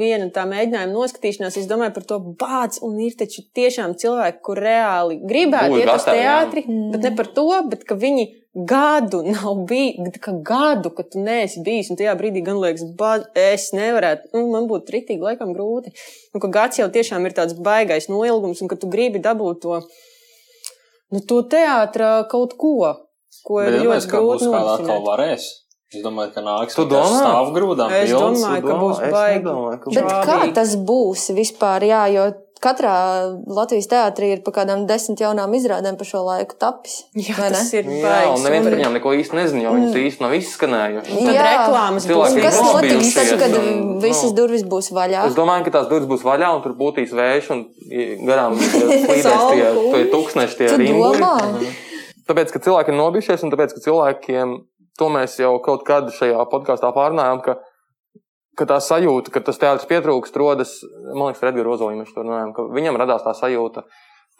viena tā mēģinājuma noskatīšanās, es domāju par to bāds, un ir taču tiešām cilvēki, kur reāli gribētu iet uz gatavi, teātri, bet ne par to, bet ka viņi gadu nav bijis, ka gadu, ka tu neesi bijis, un tajā brīdī gan liekas, bād, es nevarētu, nu, man būtu ritīgi laikam grūti. Un ka gads jau tiešām ir tāds baigais noilgums, un ka tu gribi dabūt to, nu, to teātra kaut ko, ko Bet ir ļoti būs grūti kādā atkal nodrošināt. varēs. Es domāju, ka nāks Tu domā? stāvgrūdām Es pilns. domāju, ka būs Es baigi. Bet būs. kā tas būs vispār? Jā, jo katrā Latvijas teātrī ir pa kādām desmit jaunām izrādēm pa šo laiku tapis. Jā, vai ne? tas ir Jā, baigs. un neviens par viņiem neko īsti nezina, jo viņas īsti nav izskanējušas. Tad Jā. reklāmas būs Kas notiks tad, kad un, visas nu, durvis būs vaļā? Es domāju, ka tās durvis būs vaļā un tur būtīs vējš un garām [LAUGHS] slīdēs tie, tie tūkstneši, tie domā? Tāpēc, ka cilvēki ir nobijušies un tāpēc, ka cilvēkiem, to mēs jau kaut kad šajā podkāstā pārnājām, ka, ka tā sajūta, ka tas teātris pietrūkst, rodas, man liekas, Redgars Ozoliņš mēs to runājām, ka viņam radās tā sajūta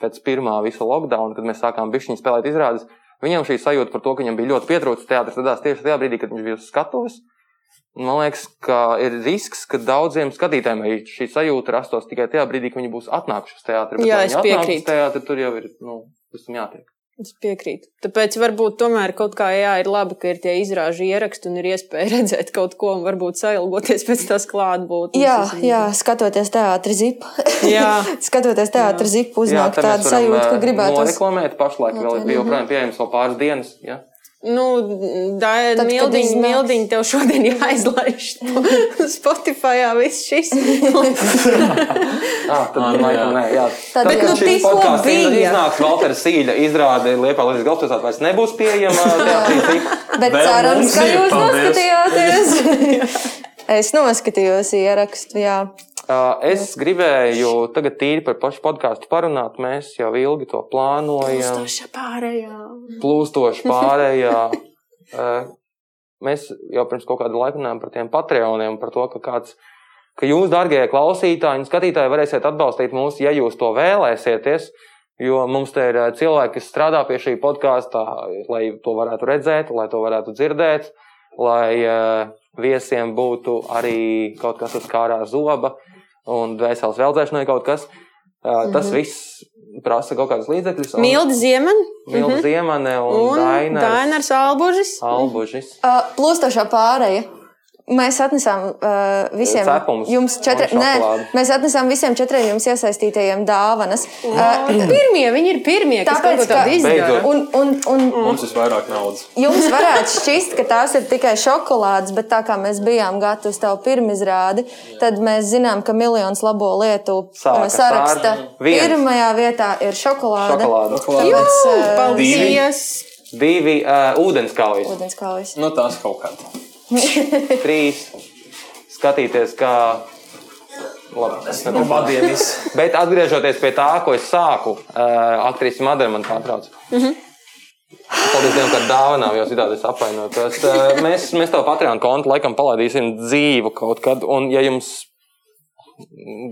pēc pirmā visa lockdown, kad mēs sākām bišķiņu spēlēt izrādes. Viņam šī sajūta par to, ka viņam bija ļoti pietrūksts teātris, radās tieši tajā brīdī, kad viņš bija uz skatuves. Man liekas, ka ir risks, ka daudziem skatītājiem šī sajūta rastos tikai tajā brīdī, kad viņi būs atnākuši uz teātri. Bet, Jā, es piekrītu. Teātri, tur jau ir, nu, visam jātiek. Es piekrītu. Tāpēc varbūt tomēr kaut kā jā, ir labi, ka ir tie izrāžu ieraksti un ir iespēja [LAUGHS] redzēt kaut ko un varbūt sailgoties pēc tās klātbūtnes. Jā, jā, skatoties teātris zipu. Jā. [LAUGHS] skatoties teātris zipu, uznāk tad tāda sajūta, ka gribētu. Noreklamēt pašlaik vēl ir joprojām pieejams vēl pāris dienas. Ja? Nu, tā kad mildiņa, mildiņa tev šodien [LAUGHS] jāizlaiž. [LAUGHS] Spotify viss šis. [LAUGHS] Ah, tad, Ah, nu, laikam, jā. nē, jā. Tad, kad šis tikko bija. iznāks, Valtera Sīļa izrāde Liepā Latvijas galvaspilsētā vairs nebūs pieejama. Bet cerams, ka ir, jūs noskatījāties. es noskatījos ierakstu, jā. Uh, Es gribēju tagad tīri par pašu podkāstu parunāt. Mēs jau ilgi to plānojam. Stoša pārējā. plūstoši pārējā. [LAUGHS] Mēs jau pirms kaut kāda laika runājām par tiem patroniem, par to, ka, kāds, ka jūs, darbie klausītāji un skatītāji, varēsiet atbalstīt mūs, ja jūs to vēlēsieties. Jo mums te ir cilvēki, kas strādā pie šī podkāstā, lai to varētu redzēt, lai to varētu dzirdēt, lai viesiem būtu arī kaut kas uz kārā zoba un dvēseles veldzēšanai kaut kas. Tas viss prasa kaut kādus līdzekļus. Milda Ziemana Milda Ziemane un, un un Dainars Dainars Albužis. Albužis. Uh, plūstošā pārēja. Mēs atnesām uh, visiem Cepumus jums četri, un nē, mēs atnesām visiem četriem jums iesaistītajiem dāvanas. Uh, Pirmie, viņi ir pirmie, kas Tāpēc, kaut ko tādu izdara. Un, un, un Mums ir vairāk naudas. Jums varētu šķist, ka tās ir tikai šokolādes, bet tā kā mēs bijām gatavi uz tavu pirmizrādi, tad mēs zinām, ka miljons labo lietu uh, saraksta ar viens. pirmajā vietā ir šokolāde. Šokolāde. Tāpēc, uh, Paldies! Divi uh, ūdenskaujas. ūdenskaujas. Nu, tās kaut kāda. Trīs. Skatīties, kā. Labi, es nevaru Vadienis. Bet atgriežoties pie tā, ko es sāku, uh, aktrise Madara man pārtrauc. Paldies Dievam, ka dāvanā, jo citādi es apvainojos. Uh, mēs, mēs tev Patreon kontu laikam palaidīsim dzīvu kaut kad, un ja jums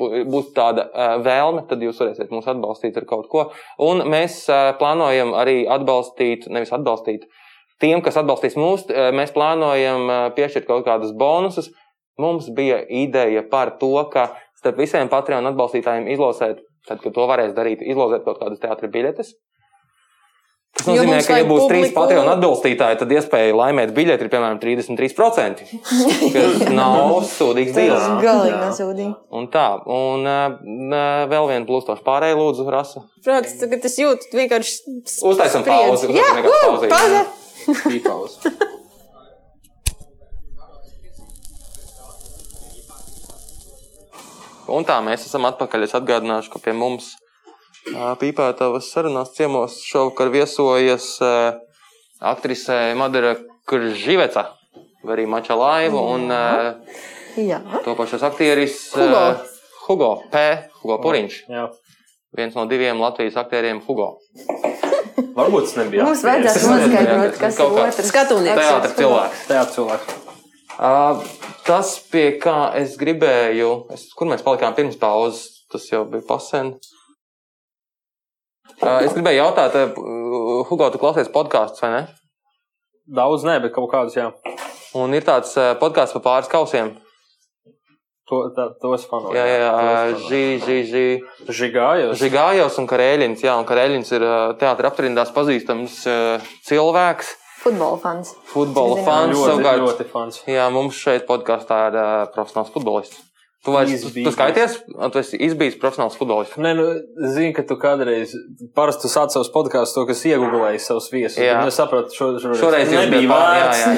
bū- būs tāda uh, vēlme, tad jūs varēsiet mūs atbalstīt ar kaut ko. Un mēs uh, plānojam arī atbalstīt, nevis atbalstīt, tiem, kas atbalstīs mūs, uh, mēs plānojam uh, piešķirt kaut kādus bonusus. Mums bija ideja par to, ka starp visiem Patreon atbalstītājiem izlozēt, tad, kad to varēs darīt, izlozēt kaut kādas teātris biļetes. Tas nozīmē, ka, ja būs trīs publiku. Patreon atbalstītāji, tad iespēja laimēt biļeti ir piemēram 33%. Kas [LAUGHS] nav sūdīgs Tas deals. ir galīgi nesūdīgi. Un tā, un uh, vēl viena plūstoša pārējā lūdzu, rasa. Protams, tagad es jūtu vienkārši. Uztaisam pauzi, Jā, uztaisam Pīpaus. Un tā mēs esam atpakaļ. Es atgādināšu, ka pie mums Pīpētavas sarunās ciemos šovakar viesojas aktrise Madara Kržīveca, vai arī Mača Laiva un Jā. to pašas aktieris Hugo. Hugo P. Hugo Puriņš. Jā. Viens no diviem Latvijas aktieriem Hugo. Varbūt tas nebija. Mums nebija noskaidrot, kas ir otrs. skatunieks. Teātris cilvēks. Teātris cilvēks. Uh, tas, pie kā es gribēju, es, kur mēs palikām pirms pauzes, tas jau bija pasen. Uh, es gribēju jautāt, uh, Hugo, tu klausies podkāstus vai ne? Daudz nē, bet kaut kādus, jā. Un ir tāds uh, podkāsts par pāris kausiem. To, tā, tos fanoju. Jā, jā, jā, žī, žī, žī. Žigājos. Žigājos un Karēļins. Jā, un Karēļins ir teātris aptrindās pazīstams cilvēks, Futbola fans. futbola fans. Ļoti, Savukārt, ļoti fans. jā, mums šeit podkāstā ir uh, profesionāls futbolists. Tu, vairs, tu, Izbijis. tu esi izbijis profesionāls futbolists. Nē, nu, zinu, ka tu kādreiz parasti tu sāc savus podkāstus, to, kas iegūlēji savus viesus. Jā. Un Es sapratu, šo, šoreiz, Šoreiz nebija bija pār- vērts. jā,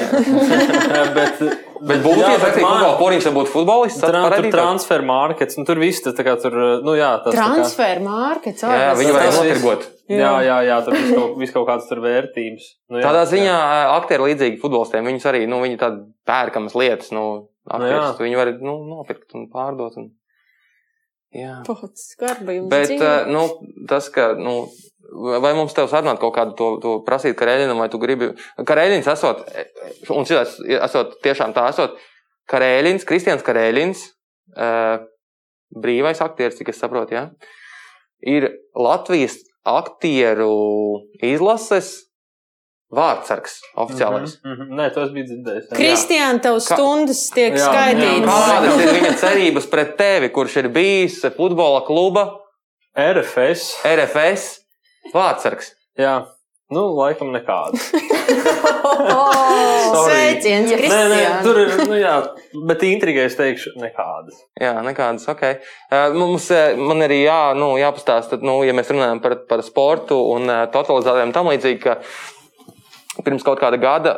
jā, [LAUGHS] bet, Bet būtu Jā, ja bet man- ka Poriņš būtu futbolists. Tran, tur transfer markets, nu, tur viss tas tā kā tur, nu jā, tas tā kā- Transfer markets. Jā, jā, viņu vajag tas notirgot. Jā, jā, jā, tur viss kaut, vis kaut kādas tur vērtības. Nu, jā, Tādā jā. ziņā ā, aktieri līdzīgi futbolistiem. Viņus arī, nu, viņi tādi pērkamas lietas, nu, aktieris, jā. viņi var, nu, nopirkt un pārdot. Un... Jā. Pats skarba jums Bet, ā, nu, tas, ka, nu, vai mums tev sarunāt kaut kādu to, to prasīt Karēļinam, vai tu gribi, Karēļins esot, un šis esot tiešām tā esot, Karēļins, Kristians Karēļins, ā, brīvais aktieris, cik es saprotu, jā, ir Latvijas aktieru izlases vārdsargs oficiālais. Mhm, mhm. Nē, to es biju dzirdējis. jā. Kristiāna, tev Ka- stundas tiek Jā, skaitītas. Kādas ir viņa cerības pret tevi, kurš ir bijis futbola kluba RFS. RFS vārdsargs? Jā, nu, laikam nekādas. [LAUGHS] Oh, Sveiciens, Yes. Nē, nē, tur ir, nu jā, bet intrigai es teikšu nekādas. Jā, nekādas. Uh, Mums, man arī jā, nu, jāpastāsta, nu, ja mēs runājam par, par sportu un un tam līdzīgi, ka pirms kaut kāda gada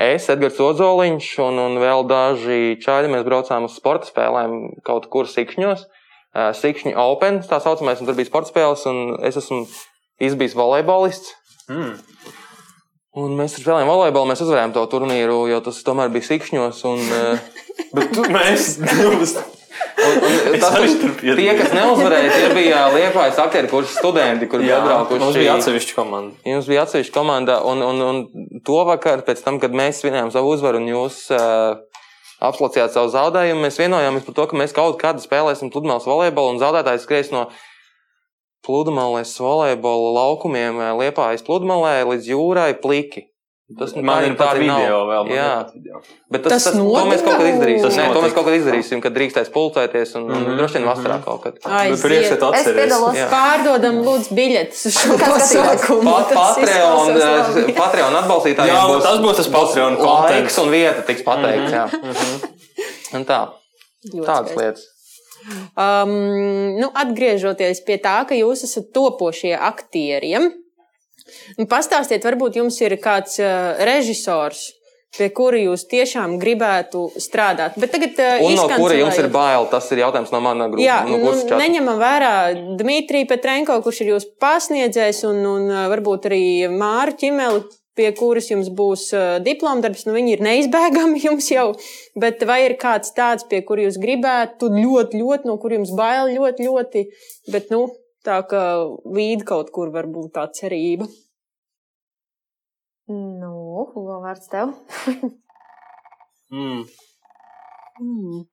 es, Edgars Ozoliņš un, un vēl daži čaļi, mēs braucām uz sporta spēlēm kaut kur Sikšņos. Sikšņu Open, tā saucamais, un tur bija sporta spēles, un es esmu izbijis volejbolists. Mm. Un mēs spēlējām volejbolu, mēs uzvarējām to turnīru, jo tas tomēr bija Sikšņos. Un, uh, [LAUGHS] Bet tu, mēs. Un, un tas, piedalījos. tie, kas neuzvarēja, tie bija Liepājas aktieru kursa studenti, kur bija atbraukuši. mums bija atsevišķa komanda. Jums bija atsevišķa komanda, un, un, un to vakar, pēc tam, kad mēs svinējām savu uzvaru, un jūs uh, apslacījāt savu zaudējumu, mēs vienojāmies par to, ka mēs kaut kādā spēlēsim pludmales volejbolu, un zaudētājs skries no pludmales volejbola laukumiem eh, Liepājas pludmalē līdz jūrai pliki. Tas Man ir tā pat arī nav. video vēl. man ir Jā. pat video. Bet tas, Tas tas, to mēs kaut kad izdarīsim. Tas Nē, to mēs kaut kad izdarīsim, kad drīkstēs pulcēties un, un Mhm, droši vien vasarā mhm. kaut kad. Bet prieks, ka tu Es atceries. piedalos. Jā. Pārdodam, lūdzu, biļetes uz šo pasākumu. Pat Patreon, eh, [LAUGHS] Patreon atbalstītājiem Jā, nu, tas būs tas Patreon laiks contents. un vieta tiks pateikts. jā. Un tā, Ļoti tādas skaisti. lietas. Um, nu, atgriežoties pie tā, ka jūs esat topošie aktieriem, nu, pastāstiet, varbūt jums ir kāds uh, režisors, pie kura jūs tiešām gribētu strādāt. Bet tagad, Un no kura jums ir bail, tas ir jautājums no mana grupas. Jā, no nu, neņemam vērā Dmitriju Petrenko, kurš ir jūsu pasniedzējs, un, un varbūt arī Māru Čimeli, pie kuras jums būs diplomdarbs. Nu, viņi ir neizbēgami [LAUGHS] jums jau, bet vai ir kāds tāds, pie kura jūs gribētu ļoti, ļoti, no kur jums bail ļoti, ļoti, bet, nu, tā ka līdz kaut kur var būt tā cerība. Nu, Hugo, vārds tev. [LAUGHS] Mm. Mm.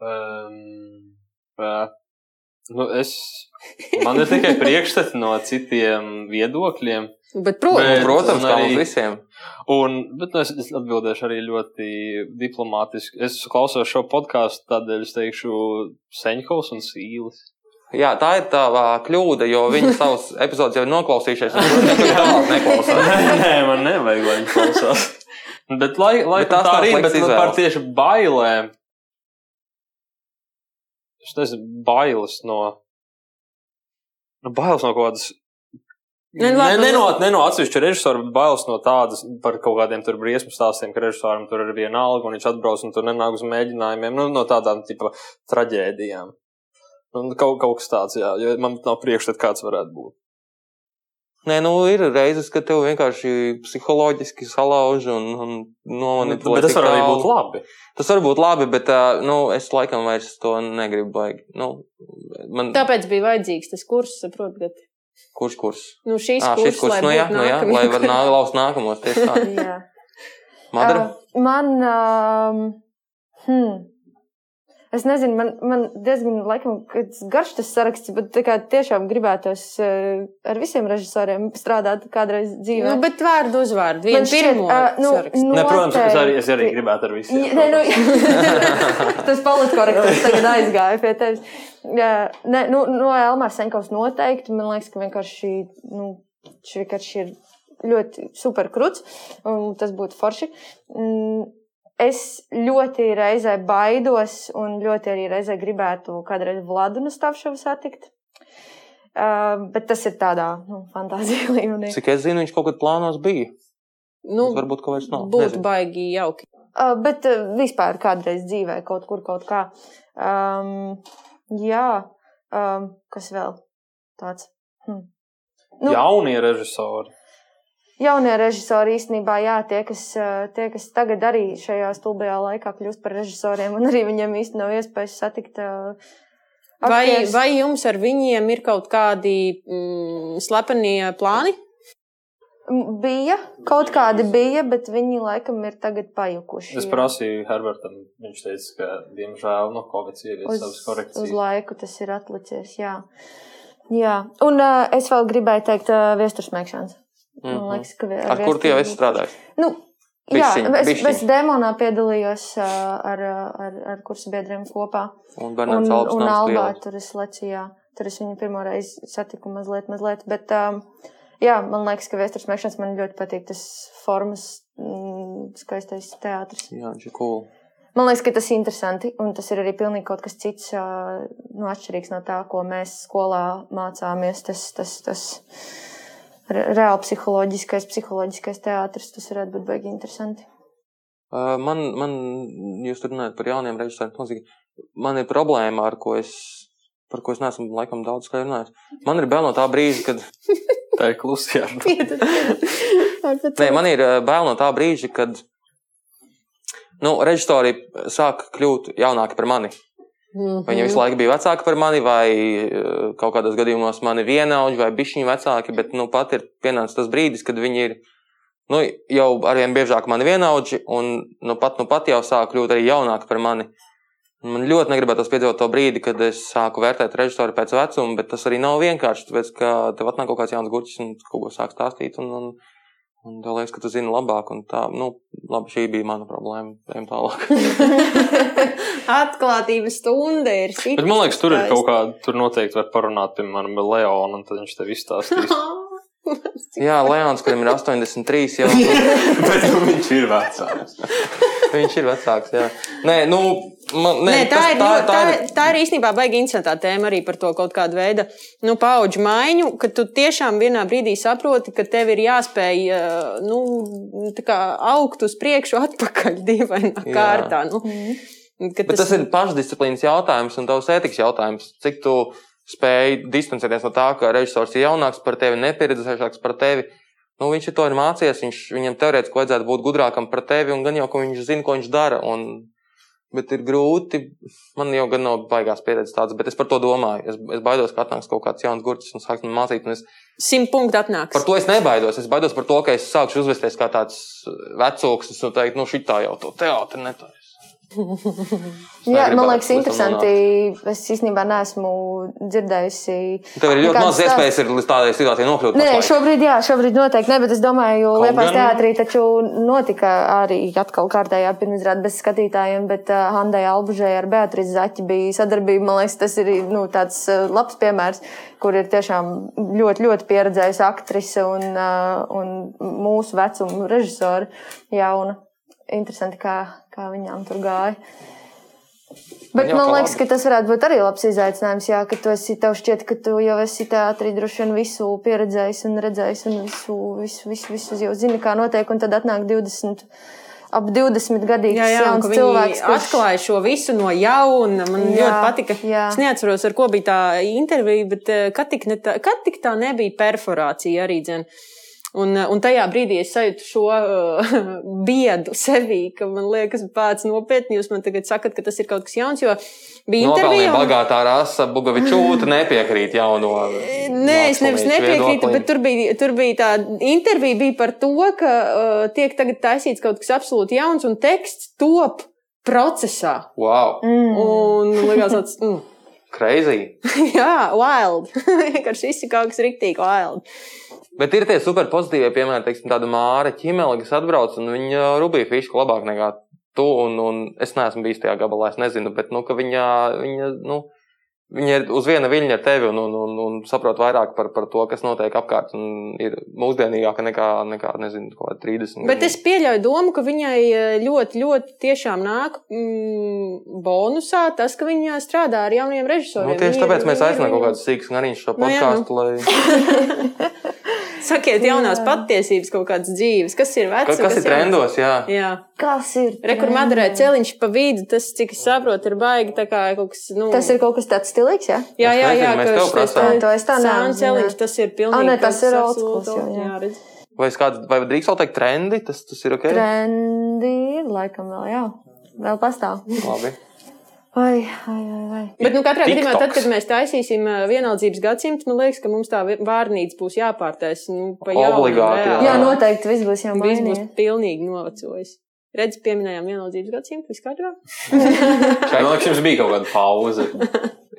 Um, uh, nu es, man ir tikai priekšstati no citiem viedokļiem. Bet, protams, Bet- Protams, kā arī- mums visiem. Un, bet nu, es, es atbildēšu arī ļoti diplomātiski. Es klausos šo podkāstu, tādēļ es teikšu Seņkovs un Sīlis. Jā, tā ir tā kļūda, jo viņi [LAUGHS] savus epizodus jau ir noklausījušies. un [LAUGHS] viņi tālāk neklausās. nē, man nevajag, lai viņi klausās. bet, lai, lai Bet tā arī, bet nu, par tieši bailēm. Es nezinu, bailes no. Nu, bailes no kaut kādas. Ne, Ne, labi, ne, no, ne no atsevišķa režisora, bet bailes no tādas par kaut kādiem tur briesmu stāstiem, ka režisoram tur ir viena alga un viņš atbrauc un tur nenāk uz mēģinājumiem. Nu, no tādām tipa traģēdijām. Un kaut, kaut kas tāds, jā, jo man nav priekšstat, kāds varētu būt. Nē, nu ir reizes, kad tev vienkārši psiholoģiski salauž un, un nomanipulē. Bet tas var arī būt labi. Tas var būt labi, bet uh, nu, es laikam vairs to negribu baigi. Nu, man, Tāpēc bija vajadzīgs tas kurs, saprotat? kurš kurs? Nu, šīs Ā, šis kurs, lai nu jā, būtu nu jā, lai var nā, laust nākamos tieši tā. [LAUGHS] Jā. Madara? Uh, man, um, hmm. Es nezinu, man, man diezgan laikam, garš tas saraksts, bet kā tiešām gribētos uh, ar visiem režisoriem strādāt kādreiz dzīvē. Nu, bet vārdu uzvārdu. Vienu pirmo. ā, nu, nu, Ne, protams, es arī, es arī gribētu ar visiem. Ja, ne, nu, [LAUGHS] tas politkorekts tagad aizgāja pie tevis. Jā, ne, nu, no Elmāra Senkovs noteikti. Man liekas, ka vienkārši, nu, viņš vienkārši ir ļoti super krūts, un tas būtu forši. Mm, Es ļoti reizē baidos, un ļoti arī reizē gribētu kādreiz Vladu Nustavšovu satikt. Uh, bet tas ir tādā nu, fantāzija [LAUGHS] līmenī. Cik es zinu, viņš kaut kad plānos bija. Nu, Nu, varbūt kaut kas nav. būtu Nezinu. baigi jauki. Uh, bet uh, vispār kādreiz dzīvē, kaut kur, kaut kā. Um, jā, um, kas vēl tāds? Hm. Nu, Jaunie režisori. Jaunie režisori īstenībā, jā, tie kas, uh, tie, kas tagad arī šajā stulbajā laikā kļūst par režisoriem, un arī viņiem īstenībā nav iespējas satikt. Uh, Vai, aktierus. vai jums ar viņiem ir kaut kādi mm, slepenie plāni? Bija, kaut kādi bija, bet viņi laikam ir tagad pajukuši. Es prasīju Herbertam, viņš teica, ka, diemžēl, no Covid ievies savas uz, uz korekcijas. laiku tas ir atlicies. Jā, jā. un uh, es vēl gribēju teikt, uh, viestures mēgšanas. Man Mhm. liekas, ka vi- Ar kur tie esi strādājis? Nu, jā, Bišķiņ, es, bišķiņ. es demonā piedalījos uh, ar, uh, ar, ar kursu biedriem kopā. Un Un, Bernards Alps un nāca Albā lielais. tur es lecu, jā. Tur es viņu pirmo reizi satiku mazliet, mazliet. Bet, um, jā, man liekas, ka viestures mēgšanas man ļoti patīk tas formas, mm, skaistais teātris. Jā, viņš ir cool. Man liekas, ka tas ir interesanti, un tas ir arī pilnīgi kaut kas cits, ā, nu, atšķirīgs no tā, ko mēs skolā mācāmies. Tas, tas, tas re- reāli psiholoģiskais, psiholoģiskais teātris, tas varētu būt baigi interesanti. Uh, Man, man, jūs runājat par jauniem režisoriem. Konzīgi. Man ir problēma, ar ko es, par ko es neesmu laikam daudz skaidrs runājis. Man ir bail no tā brīža, kad. [LAUGHS] Tā ir klusajā. [LAUGHS] Nē, man ir bail no tā brīža, kad. Nu, režisori sāk kļūt jaunāki par mani. Mhm. Vai viņi visu laiku bija vecāki par mani, vai eh, kaut kādos gadījumos mani vienaudži, vai bišķiņi vecāki, bet nu, pat ir pienācis tas brīdis, kad viņi ir nu, jau arvien biežāk mani vienaudži, un nu, pat, nu, pat jau sāk kļūt arī jaunāki par mani. Man ļoti negribētos piedzīvot to brīdi, kad es sāku vērtēt režisoru pēc vecuma, bet tas arī nav vienkārši. Tāpēc, ka tev atnāk kaut kāds jauns gurķis un kaut ko sāk stāstīt, un, un, un tev liekas, ka tu zini labāk. Un tā, nu, labi, šī bija mana problēma. Ejam tālāk. [LAUGHS] Atklātības stunda ir šī. Bet man liekas, tur ir kaut kāda, tur noteikti var parunāt, piemēram, ar Leonu, un tad viņš tev izstāstīs. [LAUGHS] Jā, Leons, kurim ir 83, jau [LAUGHS] Bet nu, viņš ir vecāks. viņš ir vecāks. Jā. Nē, nu, man, nē, Nē, tā, tas- ir, tā, tā, ir, tā ir īstenībā baigi interesanta tēma arī par to kaut kādu veidu nu, paudžu maiņu, ka tu tiešām vienā brīdī saproti, ka tev ir jāspēj eh, nu, tā kā augt uz priekšu, atpakaļ dīvainā Jā. kārtā. Nu, ka Bet tas ir pašdisciplīnas jautājums un tavs ētikas jautājums. Cik tu spēj distancēties no tā, ka režisors ir jaunāks par tevi, nepieredzējušāks par tevi. Nu, viņš to ir mācījies, viņš, viņam teorētiski vajadzētu būt gudrākam par tevi, un gan jau, ka viņš zina, ko viņš dara. Un, bet ir grūti. Man jau gan nav baigās pieredzes tādas, bet es par to domāju. Es, es baidos, ka atnāks kaut kāds jauns gurķis un sāks man mācīt. Un es, simt punktu atnāks. par to es nebaidos. Es baidos par to, ka es sākšu uzvesties kā tāds vecāks un teikt, nu, šī tā jau to teātris netājas. [LAUGHS] Jā, man liekas, interesanti. Es īstenībā neesmu dzirdējusi. Tev ir ļoti maz iespējas līdz tādai situācijai nokļūt. Nē, šobrīd, jā, šobrīd noteikti ne, bet es domāju, Kaut Liepājas gan- teātrī taču notika arī atkal kārtējā pirmizrāde bez skatītājiem, bet uh, Handai Albužai ar Beatrizi Zaķi bija sadarbība. Man liekas, tas ir nu, tāds uh, labs piemērs, kur ir tiešām ļoti, ļoti pieredzējusi aktrise un, uh, un mūsu vecuma režisori jauna. Interesanti, kā, kā viņām tur gāja. Bet man kā liekas, labi. ka tas varētu būt arī labs izaicinājums. Jā, ka tu esi, tev šķiet, ka tu jau esi teātrī droši vien visu pieredzējis un redzējis, un visu, visu, visu, visu jau zini, kā notiek. Un tad atnāk 20, ap 20 gadīgs Jā, jā, un jauns cilvēks. kurš- atklāja šo visu no jauna. Man Jā, ļoti patika. jā. Es neatceros, ar ko bija tā intervija, bet eh, kad tik, ne tā, kad tik tā nebija perforācija arī. Dzen. Un, uh, un tajā brīdī es sajūtu šo uh, [LAUGHS] biedu sevī, ka man liekas, pats nopietni jūs man tagad sakat, ka tas ir kaut kas jauns, jo bija intervija. un- bagātā rasa, Bugavičūta nepiekrīt jauno. Nē, es nevis nepiekrītu, viedoklim. bet tur bija, tur bija tā intervija bija par to, ka uh, tiek tagad taisīts kaut kas absolūti jauns un teksts top procesā. Wow, Mm. Un liekas, tāds, mm, crazy. [LAUGHS] jā, wild. [LAUGHS] Vienkārši viss ir kaut kas riktīgi wild. Bet ir tie super pozitīvie piemēri, teiksim, tāda Māra Čimela, kas atbrauc un viņa rubīja fišku labāk nekā tu. Un, un es neesmu bijis tajā gabalā, es nezinu, bet nu, viņa, viņa, nu, viņa ir uz viena viļņa ar tevi un, un, un, un saprot vairāk par, par to, kas notiek apkārt. Un ir mūsdienīgāka nekā, nekā nezinu, kaut kāda 30. Bet es pieļauju domu, ka viņai eh, ļoti, ļoti tiešām nāk mm, bonusā tas, ka viņa strādā ar jauniem režisoriem. Nu, tieši Viņa ir- tāpēc mēs ir- aicinām kaut kādus sīkus ngariņus šo Nu, jā, nu. podkāstu, lai. [LAUGHS] Sakiet, jaunās patiesības kaut kādas dzīves, kas ir Ka- vecas. Kas ir trendos, jā. Jā, Kas ir? rekur Madarē celiņš pa vidu, tas, cik es saprotu, ir baigi tā kā kaut kas, nu. Tas ir kaut kas tāds stilīgs, jā? Jā, jā, nezinu, jā, mēs ka tev prasām. To es tā sāņu neapzināju. celiņš, tas ir pilnīgi. Ā, nē, tas ir kas old school, absolūti, jā, jā. redz. Vai, kāds, vai drīkst vēl teikt trendi? Tas, tas ir ok. Trendi laikam vēl, jā. Vēl pastāv. Labi. Vai, vai. vai. Bet, nu, katrā gadījumā, tad, kad mēs taisīsim vienaldzības gadsimtu, man liekas, ka mums tā vārnīca būs jāpārtais. Nu, Obligāti, reāli. Jā, noteikti viss būs jau Viss būs pilnīgi novecojis. Redz, pieminējām vienaldzības gadsimtu, viss kārtībā? Man liekas, jums bija kaut kāda pauze.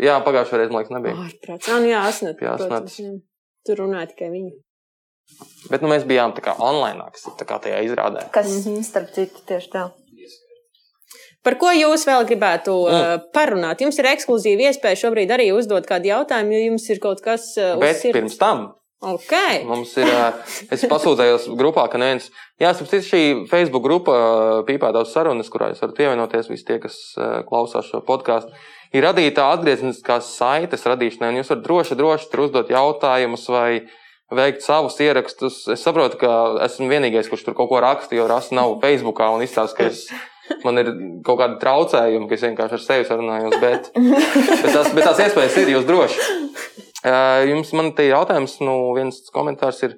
Jā, pagājušajā reizē, man liekas, nebija. Ārprāts. Ah, nu jā, asnet. Jā, jā. Tur runāja tikai viņi. Bet nu, mēs bijām tā kā online, tā kā tajā izrādē. Kas, starp citu, tieši tā. Par ko jūs vēl gribētu Mm. uh, parunāt? Jums ir ekskluzīva iespēja šobrīd arī uzdot kādu jautājumu, ja jums ir kaut kas uh, Bet uz sirds. pirms tam Ok. mums ir. ā, Es pasūdzējos grupā, ka neviens. Jā, sapratu, šī Facebook grupa ā, Pīpētās sarunas, kurā jūs varat pievienoties, visi tie, kas klausās šo podkāstu. Ir radīta atgriezniskās saites radīšanai, un jūs varat droši, droši tur uzdot jautājumus vai veikt savus ierakstus. Es saprotu, ka esmu vienīgais, kurš tur kaut ko raksta, jo rasu nav Facebookā un izstāsta, ka es, man ir kaut kādi traucējumi, ka es vienkārši ar sevi sarunājos. Bet, bet, tās, bet tās iespējas ir, jūs droši. Jums man te ir jautājums, nu, viens komentārs ir.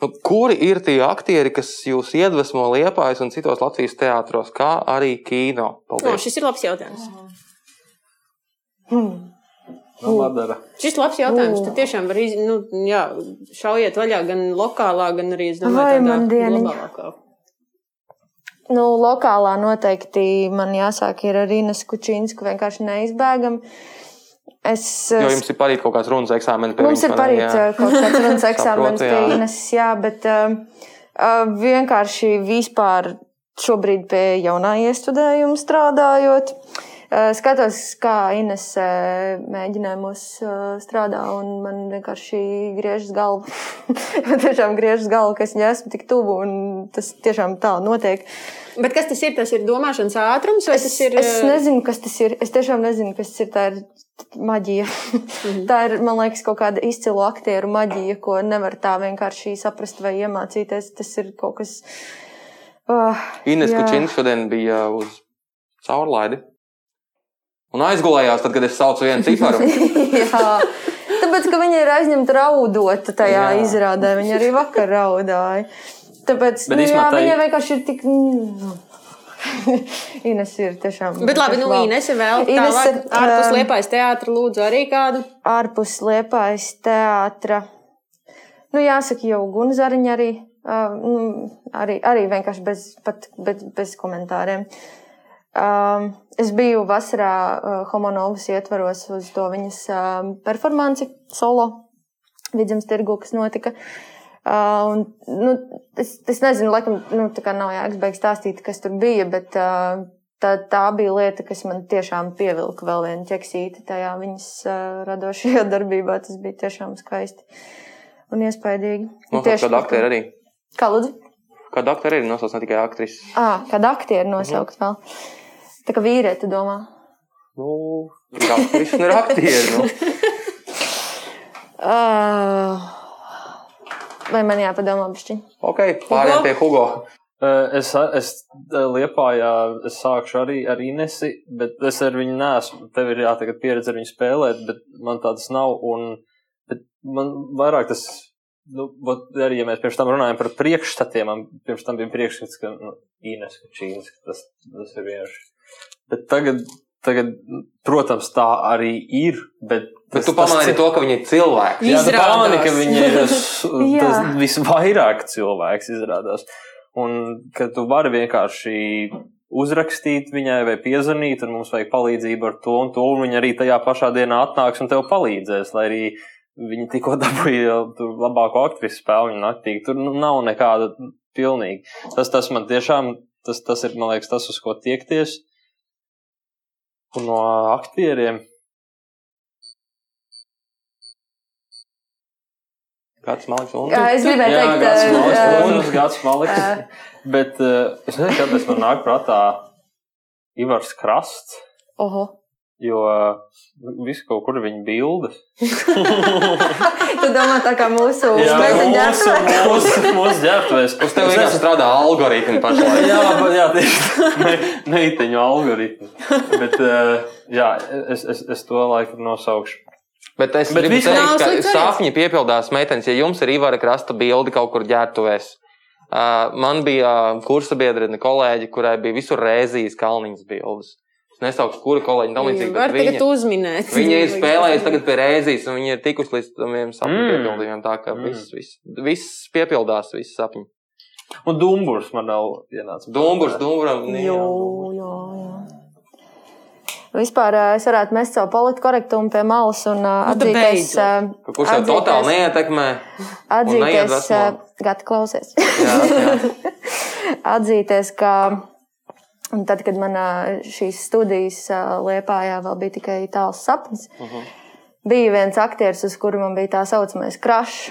Nu, kuri ir tie aktieri, kas jūs iedvesmo Liepājas un citos Latvijas teātros, kā arī kino? Paldies! šis ir labs jautājums. Nu, Madara. Šis ir labs jautājums. U. Tad tiešām var iz, nu, jā, šaujiet vaļā gan lokālā, gan arī, es Vai domāju, man tādā globālākā. Nu, lokālā noteikti man jāsāk ir ar Ines Kučīnsku vienkārši neizbēgam. Es, Jo jums ir parīt kaut kāds runas eksāmenis. Mums ir parīt Jā. uh, kaut kāds runas [LAUGHS] eksāmenis pie jā. Ines, jā, bet uh, vienkārši vispār šobrīd pie jaunā iestudējuma strādājot. Uh, skatos, kā Ines uh, mēģinājumos uh, strādā, un man vienkārši griežas galva. [LAUGHS] Man tiešām griežas galva, ka es viņai esmu tik tuvu, un tas tiešām tā notiek. Bet kas tas ir? Tas ir domāšanas ātrums, vai Es, tas ir? es eh, nezinu, kas tas ir. Es tiešām nezinu, kas tas ir. Tā ir maģija. [LAUGHS] tā ir, man liekas, kaut kāda izcila aktieru maģija, ko nevar tā vienkārši saprast vai iemācīties. Tas ir kaut kas. Uh, Ines. Kučins šodien bija uz caurlaidi. Un aizgulējās, tad, kad es saucu vienu ciparu. [LAUGHS] jā. Tāpēc, ka viņa ir aizņemta raudot tajā Jā. izrādē, viņa arī vakar raudāja. Tāpēc, Bet nu, jā, tā viņa ir- vienkārši ir tik. mm, Ines ir tiešām. Bet labi, nu, wow. Inese vēl Inese, tālāk. Ārpus um, liepājas teātra lūdzu arī kādu. ārpus liepājas teātra. Nu, jāsaka, jau Gunzariņa arī, uh, nu, arī, arī vienkārši bez, pat, bez, bez komentāriem. Um, es biju vasarā uh, Homonovas ietvaros uz to viņas um, performanci solo vidzemes tirgu, kas notika. Uh, un, nu, es, es nezinu, laikam, nu, tā kā nav jēgas beigt stāstīt, kas tur bija, bet uh, tā, tā bija lieta, kas man tiešām pievilka vēl vienu ķeksīti tajā viņas uh, radošajā [LAUGHS] darbībā. Tas bija tiešām skaisti un iespaidīgi. No, Tieši kāda aktiera arī. Kā lūdzu? Kāda aktiera arī nosauc ne tikai aktrises. Ah, kāda aktiera nosaukt vēl. Tā kā vīrieti domā. Nu, aktrises un ir aktieri. Nu. Uh, vai man jāpadomā bišķiņ? Ok, pārējām pie Hugo. Eh, Es, es liepājā, es sākšu arī ar Inesi, bet es ar viņu neesmu. Tev ir jā, tagad pieredze ar viņu spēlēt, bet man tādas nav. Un, bet man vairāk tas nu, arī, ja mēs pirms tam runājam par priekšstatiem, man pirms tam bija priekšstats, ka nu, Ines Kačīns, ka tas, tas ir vienkārši. Bet tagad, tagad, protams, tā arī ir, bet. Bet tas- tu pamanīji to, ka viņi ir cilvēki. Jā, tu pamani, ka viņi ir [LAUGHS] tas visvairāk cilvēks izrādās. Un ka tu vari vienkārši uzrakstīt viņai vai piezvanīt, un mums vajag palīdzību ar to un to, un viņa arī tajā pašā dienā atnāks un tev palīdzēs, lai arī viņa tikko [LAUGHS] dabūja labāko aktrisu spēļu naktī. Tur nu, nav nekāda pilnīgi. Tas, tas man tiešām, tas, tas ir, man liekas, tas, uz ko tiekties. Un no aktieriem. Kāds maliks un Jā, es gribēju Jā, teikt, gads eh, maliks, eh, protams, gads maliks. Bet uh, es nezinu, kāpēc man nāk prātā Ivars Krasts, Oho. Jo uh, visu kaut kur viņa bildes. Tu domā, tā kā mūsu meiteņu mūsu, mūsu, mūsu ģērbtuvēs. Uz tevi vienkārši strādā algoritmi pašlaik. [LAUGHS] Jā, jā, tieši tā. Meiteņu algoritmi. Bet, uh, jā, es, es, es to laikam nosaukšu. Bet es Bet gribu teikt, ka sapņi piepildās meitenes. Ja jums ir Ivara krasta bildi kaut kur ģērbtuvēs, uh, man bija kursa biedrene, kolēģi, kurai bija visur rēzijas kalniņas bildes. Es nesaukšu, kura kolēģi tam līdzīgi. Var bet tagad Viņa, uzminēt. viņa ir [LAUGHS] spēlējusi tagad pie rēzijas, un viņa ir tikusi līdz tam sapņu Mm. piepildījumiem. Tā kā Mm. viss, viss, viss piepildās, viss sapņi. Un Dumburs man nav ienācis. Dumburs, dumburam. Jā, jā, jā. Vispār ā, es varētu mest savu politkorektumu pie malas un ā, Nu, tu atzīt, ka es, beidzot. ā, Ka Kurš jau totāli neietekmē. atzīties, gata klausies. Jā, jā. [LAUGHS] atzīties, ka un tad, kad man šīs studijas Liepājā vēl bija tikai tāls sapnis, bija viens aktieris, uz kuru man bija tā saucamais krašs.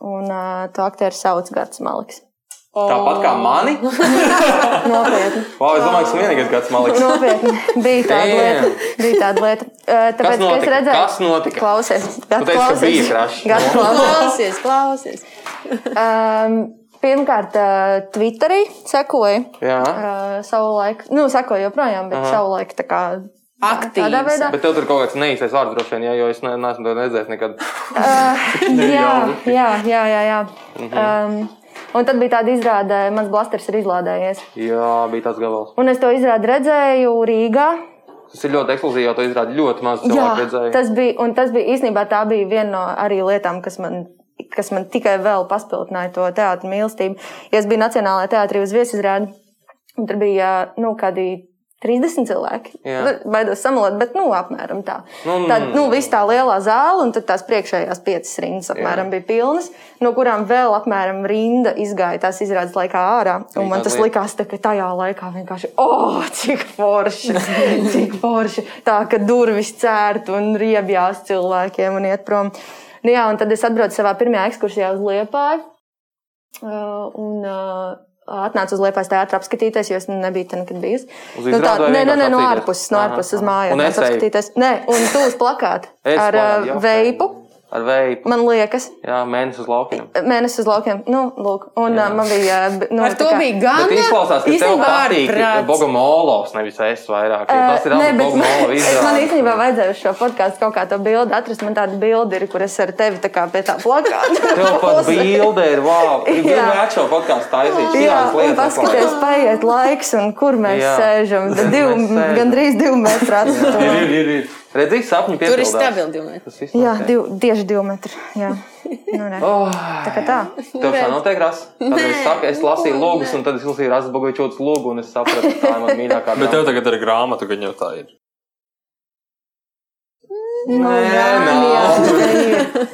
Un uh, to aktieru sauc Gārts Maliks. Tāpat kā mani. [LAUGHS] Nopietni. Wow, es domāju, ka esmu vienīgais gads maliks. Nopietni. Bija tāda lieta. Bija tāda lieta. Uh, tāpēc, ka es redzēju, Kas notika? Klausies. Bija krašs. Gats klausies. Klausies, klausies. Um, pirmkārt, uh, Twitterī sekoju Jā. uh, savu laiku. Nu, sekoju joprojām, bet Aha. savu laiku tā kā. Aktīvs. Tādā veidā. Bet tev tur kaut kāds neīstais vārds droši vien, jā, jo es ne, neesmu to redzējis nekad. Uh, [LAUGHS] jā, jā, jā, jā. jā. Mhm. Um, un tad bija tāda izrāde, mans blasters ir izlādējies. Jā, bija tāds gabals. Un es to izrādi redzēju Rīgā. Tas ir ļoti ekskluzīvi, jo to izrāda ļoti maz Jā, cilvēku redzēju. tas bija, un tas bija īstenībā tā bija viena no arī lietām, kas man, kas man tikai vēl paspildināja to teātru mīlestību. Ja es biju Nacionālajā teātrī uz viesizrādi, un tur bija nu, kādi 30 cilvēki. Jā. Nu, Baidos samalot, bet nu, apmēram tā. Nu, nu, Tad nu, nu, nu. viss tā lielā zāle, un tās priekšējās piecas rindas apmēram Jā. bija pilnas, no kurām vēl apmēram rinda izgāja tās izrādes laikā ārā. Un man tas likās, tā, ka tajā laikā vienkārši, oh, cik forši! Cik forši! Tā, ka durvis cērt un riebjās cilvēkiem un iet prom. Nu, jā, un tad es atbraucu savā pirmajā ekskursijā uz Liepāju. Uh, un, uh, Atnācu uz Liepājas teātru apskatīties, jo es nebiju tur nekad bijusi. Nu, tā, vai nē, nē, nē, no ārpuses, no ārpuses uz mājām. Nē, un tu uz plakāta ar uh, veipu. Ar veipu. Man liekas, Jā, mēnesis uz laukiem. mēnesis uz laukiem. Nu, lūk, un Jā. man bija. Nu, Ar to kā- bija gan. Bet izklausās, ka tev patīk. Bogomolovs, nevis es vairāk. jo Tas ir abas bet Bogomolova man, izrādes. īstenībā vajadzēja uz šo podkāstu kaut kā to bildi atrast. Man tāda bilde ir, kur es ar tevi tā kā pie tā plakāta. [LAUGHS] Tev pat [LAUGHS] bilde ir, wow. Ir [LAUGHS] Jā. vērts šo podkāstu taisīt. Jā, un lietas paskaties, paiet laiks, un kur mēs Jā. sēžam. Divu, gandrīz divu metru atstumā. Ir, ir, ir. Redzi, sapņi Tur ir piepildās. stabili divi metri. Jā, div, tieši divu metru. Jā. Nu. Oh, tā kā tā. tev tā notiek, Ras? Tad es saku, es lasīju lūgus, un tad es lasīju Rasas Bogovičotas lūgu, un es sapratu, ka tā ir mana mīļākā. Bet tev tagad ir grāmata, ka jau tā ir. Nu, Nē, jā, nav. jā, ir.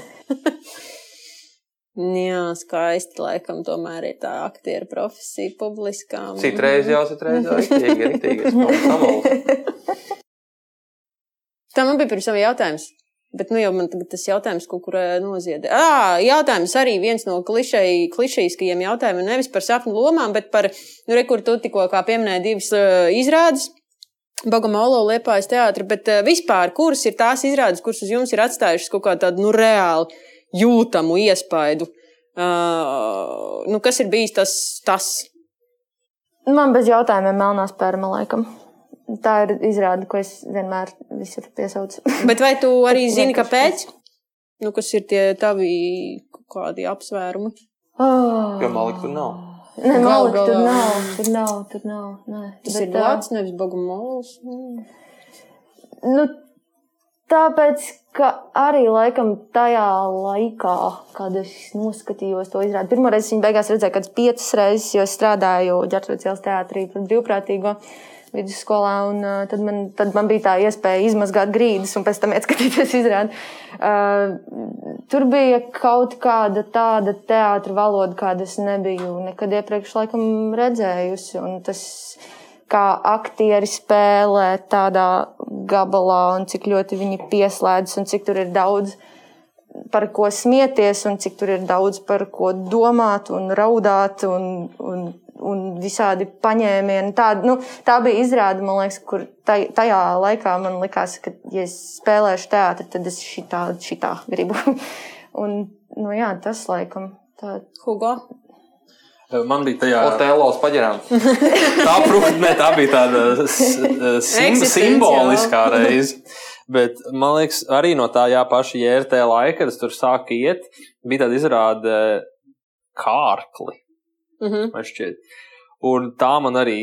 Skaisti laikam tomēr ir tā aktieru profesija publiskā. Citreiz jau, citreiz jau. Es kaut kā samaldu. Tā man bija pirms tam jautājums. Bet nu jau man tas jautājums kaut kur ē, noziedē. Ah, jautājums arī viens no klišej, klišejiskajiem jautājumiem. Nevis par sapņu lomām, bet par, nu, re, kur tu tikko kā pieminēji divas uh, izrādes. Bogomolo liepājas teātri, bet uh, vispār, kuras ir tās izrādes, kuras uz jums ir atstājušas kaut kā tādu, nu, reāli jūtamu iespaidu? Uh, nu, kas ir bijis tas, tas? Man bez jautājumiem melnā spērma laikam. Tā ir izrāde, ko es vienmēr visur piesaucu. [LAUGHS] Bet vai tu arī zini, kāpēc? Nu, kas ir tie tavi kādi apsvērumi. Oh. Jo Malika tur nav. Nē, Malika tur nav. Tur nav, tur nav. Nē. Tas Bet, ir Latvijas, nevis Bogumols. Nu, tāpēc, ka arī laikam tajā laikā, kad es noskatījos to izrādi, pirmā reize viņa beigās redzēja, kad piecas reizes, jo es strādāju ielas teātrī par brīvprātīgo vidusskolā, un uh, tad, man, tad man bija tā iespēja izmazgāt grīdas un pēc tam ieskatīties izrādi. Uh, tur bija kaut kāda tāda teātra valoda, kādu es nebiju nekad iepriekš laikam redzējusi, un tas kā aktieri spēlē tādā gabalā, un cik ļoti viņi pieslēdzas, un cik tur ir daudz par ko smieties, un cik tur ir daudz par ko domāt, un raudāt, un, un, un visādi paņēmieni. Tā, nu, tā bija izrāde, man liekas, kur taj, tajā laikā man likās, ka, ja es spēlēšu teātri, tad es šitā, šitā gribu. [LAUGHS] un, nu, jā, tas laikam. Tā, Hugo. Man bija tajā Otelos paģirām. [LAUGHS] tā, protams, ne, tā bija tāda sim, simboliskā reize. Bet man liekas, arī no tā jā, paša JRT laika, kad es tur sāku iet, bija tāda izrāde kārkli. Mhm. man šķiet. Un tā man arī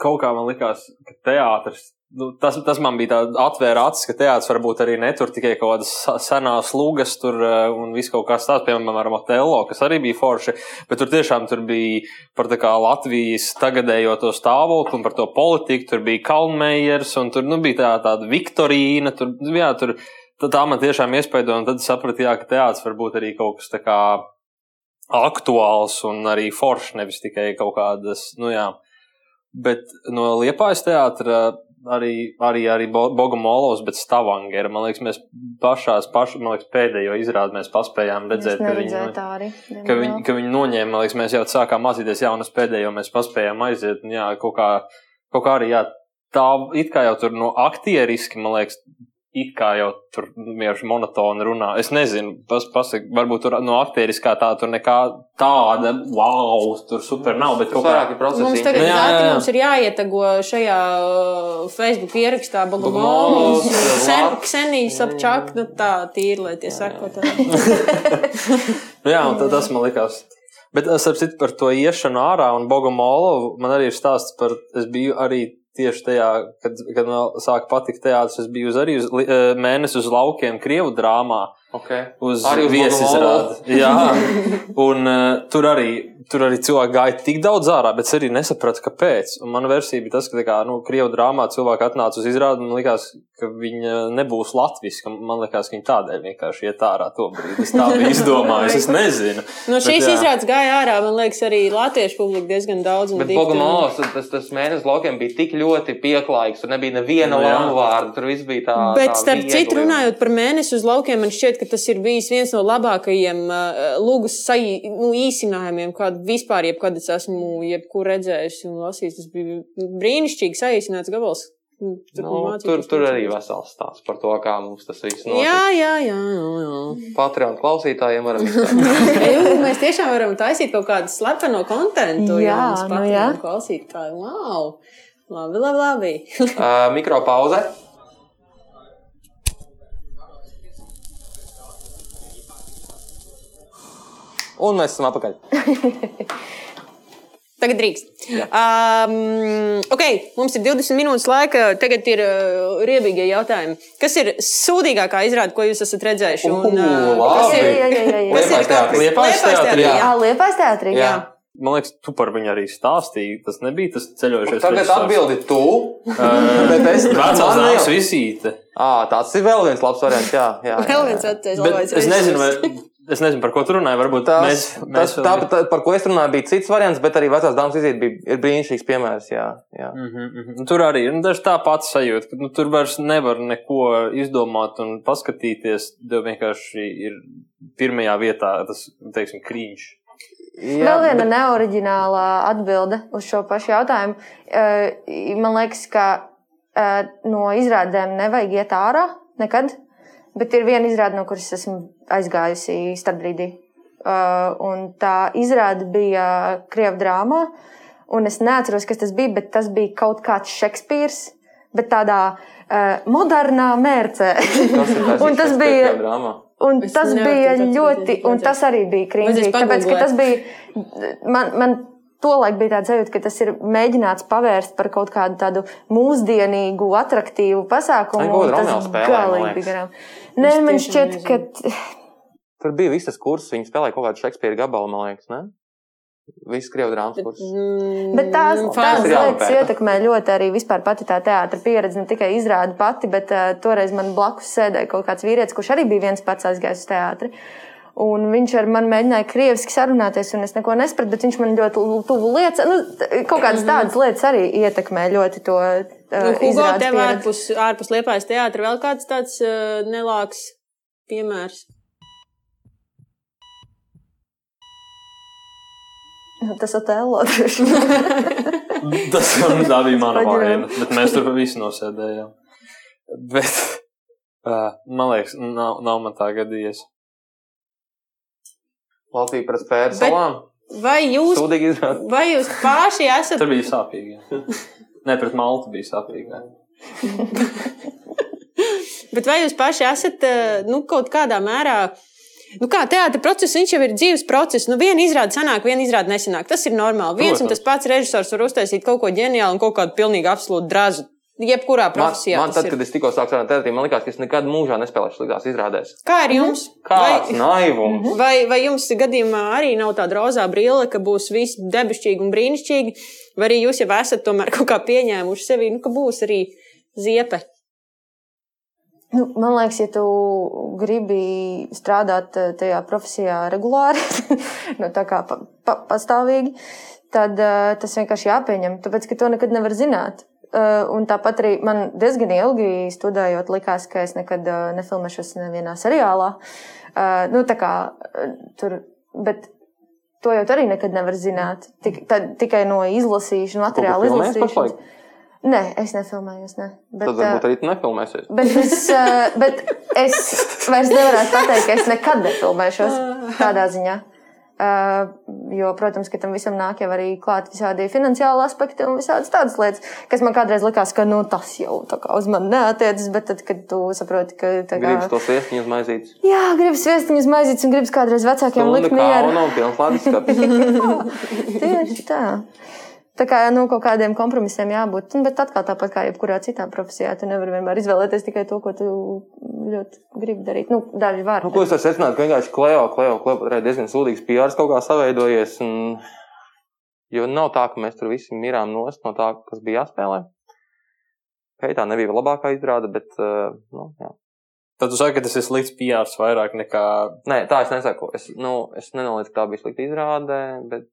kaut kā man likās, ka teātris. Nu, tas, tas man bija tāds atvēra acis, ka teātris varbūt arī netur tikai kaut kādas senās lūgas tur eh, un viss kaut kas tāds, piemēram, Otello, kas arī bija forši, bet tur tiešām tur bija par kā Latvijas tagadējo to stāvokli un par to politiku, tur bija Kalmējers un tur, nu, bija tā, tāda Viktorīna, tur, nu, jā, tur, tā, tā man tiešām iespaidoja un tad jā, ka teātris varbūt arī kaut kas tā kā aktuāls un arī foršs, nevis tikai kaut kādas, nu jā. Bet no Liepājas teātra arī, arī, arī Bo- Bogumolovs, bet Stavangera. Man liekas, mēs pašās, paš, man liekas, pēdējo izrādi mēs paspējām redzēt, ka viņi, tā arī. ka viņi, ka viņi noņēma, man liekas, mēs jau sākām mācīties jaunas pēdējo, mēs paspējām aiziet, un jā, kaut kā, kaut kā arī, jā, tā it kā jau tur no aktieriski, man liekas, it kā jau tur vienkārši monotoni runā. Es nezinu, pas, pasak, varbūt tur no aktieriskā tā tur nekā tāda, wow, tur super nav, bet kaut kā. vairāk ir procesi. Mums tagad jā, jā, jā. mums ir jāietago šajā uh, Facebook ierakstā Bogumolovs, Bogumolovs, Laps. Ksenija Sapčak, nu tā tīri, lai tie sekotāji. Nu [LAUGHS] Jā, un tad tas man likās. Bet es saprotu par to iešanu ārā un Bogomolovu. Man arī ir stāsts par, es biju arī tieši tajā, kad, kad man sāka patikt teātris, es biju uz, arī uz eh, mēnesi uz laukiem Krievu drāmā. Okay. Uz viesizrādi. Jā, un uh, tur arī, tur arī cilvēki gāja tik daudz ārā, bet es arī nesapratu, kāpēc. Un mana versija bija tas, ka, kā, nu, Krievu drāmā cilvēki atnāca uz izrādi un man likās, ka viņi nebūs latviski. Man likās, ka viņi tādēļ vienkārši iet ārā to brīdi. Es tā biju [LAUGHS] izdomājis, es nezinu. No Bet šīs jā. izrādes gāja ārā, man liekas, arī latviešu publika diezgan daudz. un Bet dikti, un- tas, tas mēnesis laukiem bija tik ļoti pieklājīgs. Tur nebija neviena Nu, jā. lamu vārda. Tur viss bija tā. Bet, tā starp viegli citu, un- runājot par mēnesi uz laukiem, man šķiet, ka tas ir bijis viens no labākajiem uh, lūgas saī, nu, īsinājumiem, kādu vispār jebkad es esmu jebkur redzējis un lasījis. Tas bija brīnišķīgi saīsināts gabals. Nu, tur Nu, tur, tur arī vesels stāsts par to, kā mums tas viss notiek. Jā, jā, jā. jā, jā. Patreon klausītājiem varam. [LAUGHS] [LAUGHS] Jū, mēs tiešām varam taisīt kaut kādu slepeno kontentu. Jā, jaunas nu jā. Klausītāji, wow! Labi, labi, labi. [LAUGHS] Uh, Mikropauze. Un mēs esam atpakaļ. [LAUGHS] Tagad drīkst. Um, ok, mums ir 20 minūtes laika. Tagad ir uh, riebīgie jautājumi. Kas ir sūdīgākā izrāde, ko jūs esat redzējuši? Un, uh, kas ir? Liepājas teātrī. Jā. Liepājas teātrī. Man liekas, tu par viņu arī stāstīji. Tas nebija tas ceļojošais. Tagad režisors. atbildi tu. Bet es dāmas jau- visīte. Ā, tāds ir vēl viens labs variants. Jā, jā, jā, Vēl viens atceļ, Bet es nezinu, vai, es nezinu, par ko tu runāji. Varbūt Tas, mēs, tas, mēs tā, tā, par ko es runāju, bija cits variants, bet arī vecās dāmas vizīte bija ir brīnišķīgs piemērs. Jā, jā. Mm -hmm. Tur arī ir nu, tā pati sajūta, ka nu, tur vairs nevar neko izdomāt un paskatīties. Tev vienkārši ir pirmajā vietā tas, teiksim, krīņš. Jā, Vēl viena bet- neoriģināla atbilde uz šo pašu jautājumu. Eh, Man liekas, ka eh, no izrādēm nevajag iet ārā nekad, bet ir viena izrāde, no kuras esmu aizgājusi starpbrīdī. Un tā izrāde bija Krievijas drāmā, un es neatceros, kas tas bija, bet tas bija kaut kāds Šekspīrs, bet tādā uh, modernā mērcē. [LAUGHS] Un tas bija-. Un Es tas bija ļoti, un tas arī bija krīzīgi. Tāpēc, ka tas bija, man, man tolaik bija tāds sajūta, ka tas ir mēģināts pavērst par kaut kādu tādu mūsdienīgu, attraktīvu pasākumu. Tas galīgi bija garām. Nē, man šķiet, ka [LAUGHS] Tur bija viss tas kurs, viņi spēlēja kaut kādu Šekspīra gabalu, man liekas, ne? Viss krievu drāmas kurs. Mm, Bet tās, tās lietas ietekmē ļoti arī vispār pati tā teātris pieredze. Ne tikai izrāda pati, bet uh, toreiz man blakus sēdēja kaut kāds vīrietis, kurš arī bija viens pats aizgājis uz teātri. Un viņš ar mani mēģināja krieviski sarunāties, un es neko nesapratu, bet viņš man ļoti tuvu lietas, nu, kaut kādas tādas lietas arī ietekmē ļoti to uh, Nu, Hugo, tev ārpus, ārpus liepājas teātra vēl kāds tāds uh, nelāks piemērs. Tas otēlo droši. [LAUGHS] Tas tā bija mana vaina, bet mēs tur visi nosēdējām. Bet, [LAUGHS] uh, man liekas, nav, nav man tā gadījies. Latvija pret spēru Bet- salām. Vai jūs, vai jūs paši esat Tur bija sāpīgi. Nē, pret Maltu bija sāpīgi. [LAUGHS] Bet vai jūs paši esat nu, kaut kādā mērā? Nu kā teātris process, viņš jau ir dzīves process. Nu, viena izrāda sanāk, viena izrāda nesanāk. Tas ir normāli. Viens Protams. un tas pats režisors var uztaisīt kaut ko ģeniālu un kaut kādu pilnīgi absolūtu drazu. Jebkurā Man, profesijā. man tas tad, ir. kad es tikko sāku strādāt teātrī, man liekas, ka es nekad mūžā nespēlēšu sliktās izrādēs. Kā ar jums? Kāds Vai, naivums! vai, vai jums gadījumā arī nav tāda rozā brīle, ka būs viss debešķīgi un brīnišķīgi, vai arī jūs jau esat tomēr [LAUGHS] kaut kā pieņēmuši sevi, nu, ka būs arī ziepe? Nu, man liekas, ja tu gribi strādāt eh, tajā profesijā regulāri, [LAUGHS] nu, tā kā pa, pa, pastāvīgi, tad uh, tas vienkārši jāpieņem, tāpēc ka to nekad nevar zināt. Uh, un tāpat arī man diezgan ilgi studējot, likās, ka es nekad uh, nefilmēšos nevienā seriālā. Uh, nu, tā kā uh, tur, bet to jau arī nekad nevar zināt. Tik, tad, tikai no izlasīšanas, materiāla izlasīšanas. pašlaik? Nē, es nefilmējos. Ne. Bet, Tad varbūt arī nefilmēsies. Bet es, bet es vairs nevarētu pateikt, ka es nekad nefilmēšos tādā ziņā. Jo, protams, ka tam visam nāk jau arī klāt visādi finansiāli aspekti un visādas tādas lietas, kas man kādreiz likās, ka nu, tas jau tā kā uz mani neatiecas, bet tad, kad tu saproti, ka tā kā. Gribas to sviestiņu uz maizītes. Jā, gribas viestiņas maizītes un gribas kādreiz vecākiem likt mieru. pilns lādis skats. [LAUGHS] Tieši tā. Tā kā nu, kaut kādiem kompromisiem jābūt. Un, Bet atkal tāpat kā jebkurā citā profesijā, tu nevari vienmēr izvēlēties tikai to, ko tu ļoti gribi darīt. Nu, daži var. Nu, ko es varu secināt, ka vienkārši Kleo, Kleo, Kleo pat arī diezgan sūdīgs PR kaut kā saveidojies. Un... Jo nav tā, ka mēs tur visi mirām nost no tā, kas bija jāspēlē. Hei, tā nebija labākā izrāde, bet, uh, nu, jā. Tad tu saki, ka tas ir slikts PRs vairāk nekā. Nē, tā es nesaku. Es, nu, es nenoliedzu, ka tā bija slikta izrāde, bet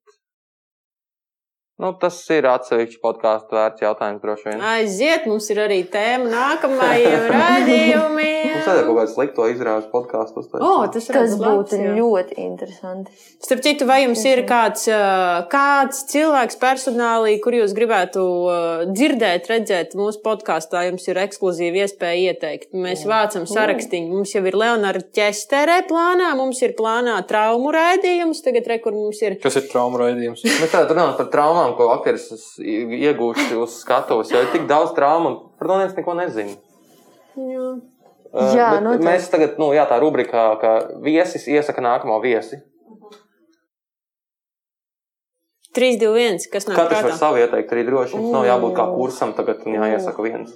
nu, tas ir atsevišķi podkāstu vērts jautājums droši vien. Aiziet, mums ir arī tēma nākamajiem [LAUGHS] raidījumiem. Mums vajag kaut kādu slikto izrādes podkāstu uztaisīt. O, tas Tas labs, būtu jā. ļoti interesanti. Starp citu, vai jums ir kāds, kāds cilvēks personālī, kur jūs gribētu dzirdēt, redzēt mūsu podkāstā? Jums ir ekskluzīva iespēja ieteikt. Mēs vācam sarakstīnu. Mums jau ir Leonarda ķesterē plānā, mums ir plānā traumu raidījums. Tagad, re, kur mums ir. Kas ir traumu raidījums? Mēs tādā runājam par traumām, ko aktieris iegūst uz skatuves. Jo ir tik daudz traumu, un par to neviens neko nezina. Jā. Uh, Jā, bet noteikti. mēs tagad, nu, jā, tā rubrikā, ka viesis iesaka nākamo viesi. 3, 2, 1. Kas nāk Katrs var prātā? savu ieteikt arī droši. Mums nav jābūt kā kursam tagad un jāiesaka viens.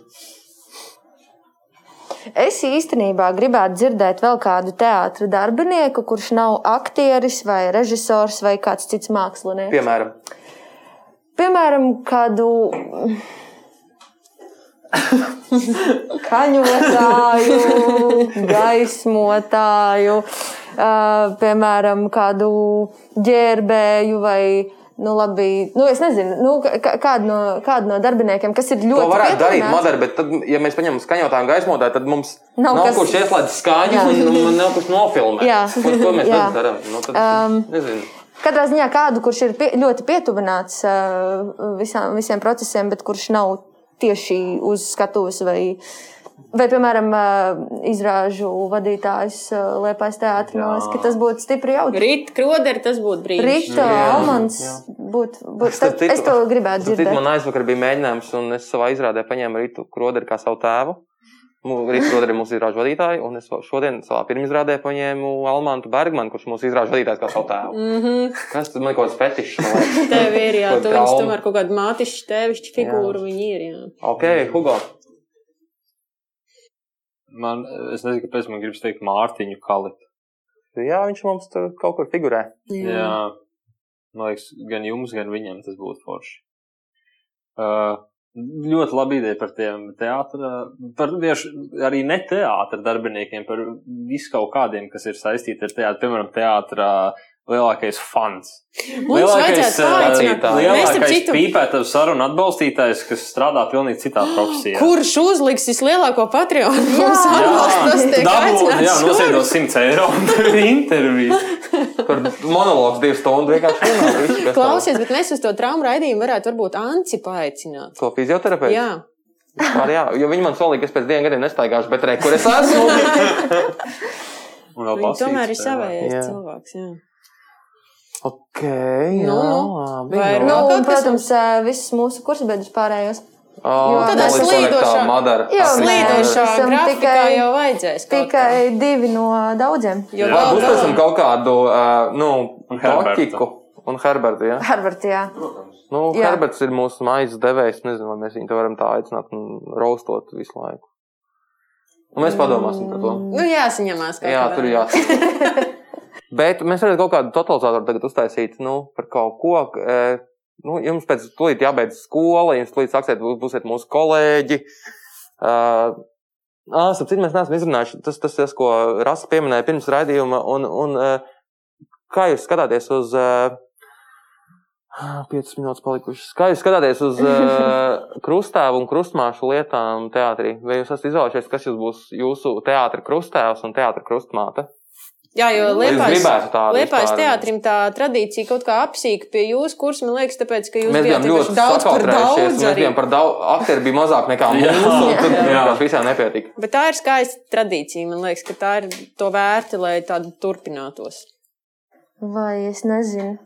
Es īstenībā gribētu dzirdēt vēl kādu teātra darbinieku, kurš nav aktieris vai režisors vai kāds cits mākslinieks. Piemēram, Piemēram, kādu kaņotāju, gaismotāju, ā, piemēram, kādu ģērbēju vai. Nu, labi, nu, es nezinu, nu, kā- kādu, no, kādu no darbiniekiem, kas ir to ļoti varētu darīt pietuvināts. Madara, bet tad, ja mēs paņemam skaņotāju un gaismotāju, tad mums Nav nav, kas- kurš ieslēdz skaņu un, un nav kurš nofilmēt. Jā. Ko, ko mēs darām? Nu, tad, Um, nezinu. Katrā ziņā kādu, kurš ir pie, ļoti pietuvināts uh, visām, visiem procesiem, bet kurš nav tieši uz skatuves vai, vai piemēram, uh, izrāžu vadītājs uh, Liepais liekas, ka tas būtu stipri jautri. Rīt, kroderi, tas būtu brīnums. Rīta, Jā, Almans būtu. Būt, Starp tad, es to gribētu dzirdēt. Man aizvakar bija mēģinājums, un es savā izrādē paņēmu Rītu Kroderi kā savu tēvu. Rīgas Rodri ir mūsu izrāžu vadītāji, un es šodien savā pirmizrādē paņēmu Almantu Bergmanu, kurš mūsu izrāžu vadītājs kā savu tēvu. Mm -hmm. Kas tad man kaut kāds fetišs? [LAUGHS] Tev ir, jā, tu trauma. tomēr kaut kādu mātišķu, tēvišķu figūru viņi ir, jā. Ok, Hugo. Man, es nezinu, kāpēc man gribas teikt Mārtiņu Kalipu. Jā, viņš mums tur kaut kur figurē. Jā. jā. Man liekas, gan jums, gan viņam tas būtu forši. Uh, ļoti labi ideja par tiem teātriem, par tieši arī ne teātra darbiniekiem, par visu kaut kādiem, kas ir saistīti ar teātru. Piemēram, teātrā lielākais fans. Mums lielākais citu, pīpētavs sarunu atbalstītājs, kas strādā pilnīgi citā [GASPS] profesijā. kurš uzliks vislielāko Patreon [LAUGHS] Jā. mums atbalstu, tas tiek aicināts jā, šur. nosēdot 100 eiro un interviju. [LAUGHS] Tur monologs divas stundas vienkārši runā. Klausies, bet mēs uz to traumu raidījumu varētu varbūt Anci paaicināt. Ko fizioterapeits? Jā. Vispār, jā, jo viņi man solīja, ka es pēc diviem gadiem nestaigāšu, bet re, kur es esmu? [LAUGHS] Tomēr ir savējais cilvēks. Jā. Ok, jā, Nu, nu. labi. Vai Nu, vēl un, kaut kas protams, ā, visus mūsu kursabiedrus pārējos. Oh, Jo slīdošā- konektā Madara. Jā, grafikā tikai- jau vajadzēs. kaut kā. Tikai divi no daudziem. Jo Jā, Jā, vēl- būs pēc tam kaut kādu, uh, nu, Un Herbertu. Toķiku un Herbertu, jā. Harvard, jā. Nu, Jā. Herberts ir mūsu maizes devējs, nezinu, vai mēs viņu varam tā aicināt un roastot visu laiku. Un mēs padomāsim par to. Nu, jāsaņemās. Jā, tur jāsaka. [LAUGHS] Bet mēs varētu kaut kādu totalizatoru tagad uztaisīt, nu, par kaut ko. e, Nu, jums pēc tam jābeidz skola, jums tūlīt sāksiet, būs- būsiet mūsu kolēģi. Uh, Ah, sapratu, mēs neesam izrunājuši. Tas, tas, tas ko Rasa pieminēja pirms raidījuma. Un, un, kā jūs skatāties uz. 5 minūtes palikušas. Kā jūs skatāties uz [LAUGHS] krustāvu un krustmāšu lietām teātrī? Vai jūs esat izvēlējušies, kas jūs būs jūsu teātris krustāvs un teātris krustmāte? Jā, jo vispār? teātrim tā tradīcija kaut kā apsīka pie jūsu kursa, man liekas, tāpēc, ka jūs bijāt ļoti daudz par daudz Mēs arī. bijām par daudz. Aktieri bija mazāk nekā mūsu, un tad Jā. vienkārši visiem nepietika. Bet tā ir skaista tradīcija. Man liekas, ka tā ir to vērti, lai tāda turpinātos. Vai es nezinu.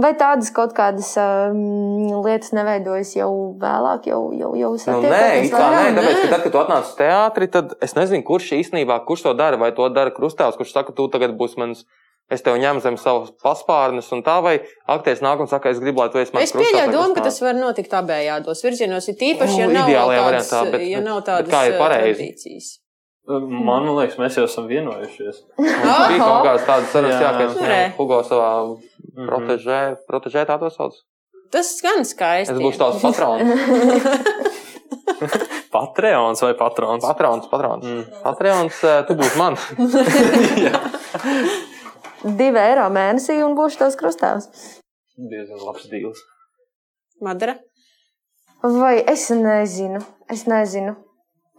Vai tādas kaut kādas um, lietas neveidojas jau vēlāk, jau, jau, jau Nu, satiekamies nē, it kā nē, tāpēc, ka tad, kad tu atnāc uz teātri, tad es nezinu, kurš īstenībā, kurš to dara, vai to dara krustāvs, kurš saka, tu tagad būsi mans, es tev ņemu zem savas paspārnes un tā, vai aktieris nāk un saka, es gribu, lai tu esi mans Es pieļauju domu, ka tas var notikt abējādos virzienos, ir tīpaši, ja Nu, nav ideālajā tādas, variantā, bet- ja nav tādas kā ir eh, pareizi? tradīcijas. Man liekas, mēs jau esam vienojušies. Bija kaut kādas tādas sarunas, jā, Jā. ka Nu, Hugo savā Mhm. protežē, protežē tā to sauc. Tas skan skaisti. Es būšu tavs [LAUGHS] patrons. [LAUGHS] Patreons vai patrons? Patrons, patrons. Mm. Patrons, eh, tu būsi man. [LAUGHS] Divi eiro mēnesī un būšu tavs krustāvs. Diezgan labs dīls. Madara. Vai es nezinu, es nezinu.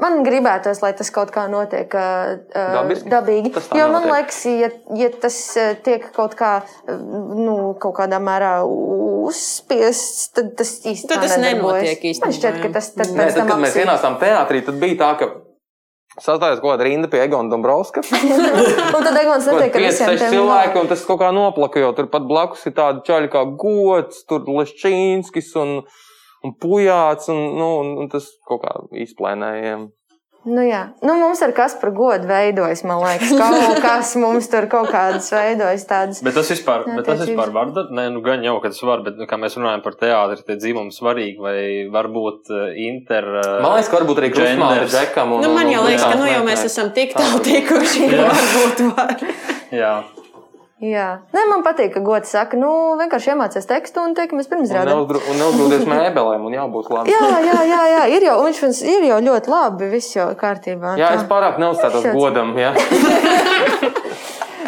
Man gribētos, lai tas kaut kā notiek uh, Dabiski? dabīgi. Jo man notiek. liekas, ja, ja tas tiek kaut, kā, nu, kaut kādā mērā uzspiests, tad tas īstenībā Tad tas nenotiek īstenībā, Man šķiet, jā. ka tas tad Nē, tad, tam kad mēs ienācām teātrī, tad bija tā, ka sastājās kaut kāda rinda pie Egona Dombrovska. [LAUGHS] Un tad Egons bija visiem 5 tiem cilvēki, un tas kaut kā noplaka, jo tur pat blakus ir tādi čaļi kā gods, tur Leščīnskis un, un Pujāts, un, nu, un, un tas kaut kā izplēnējiem. Nu, jā, nu, mums ar kas par godu veidojas, man liekas, kaut kas mums tur kaut kādas veidojas tādas. Bet tas vispār, Jā, bet tas vispār var. Nē, nu gan jau, ka tas var, bet, nu, kā mēs runājam par teātri, tie dzīvumi svarīgi, vai varbūt uh, inter. Man liekas, ka varbūt arī Krusmāra genders. Džekam. Un, Nu, man jau liekas, ka nu, jau mēs esam tik tālu tikuši, ka varbūt var. Jā, Jā, Nē, man patīk, ka gods saka, nu, vienkārši iemācies tekstu un tiekamies pirms Un rādām. un neuzgrūdies mēbelēm, un jābūt labi. Jā, jā, jā, jā, ir jau, viņš mums ir jau ļoti labi, viss jau kārtībā. Jā, tā. es pārāk neuzstātos godam. [LAUGHS]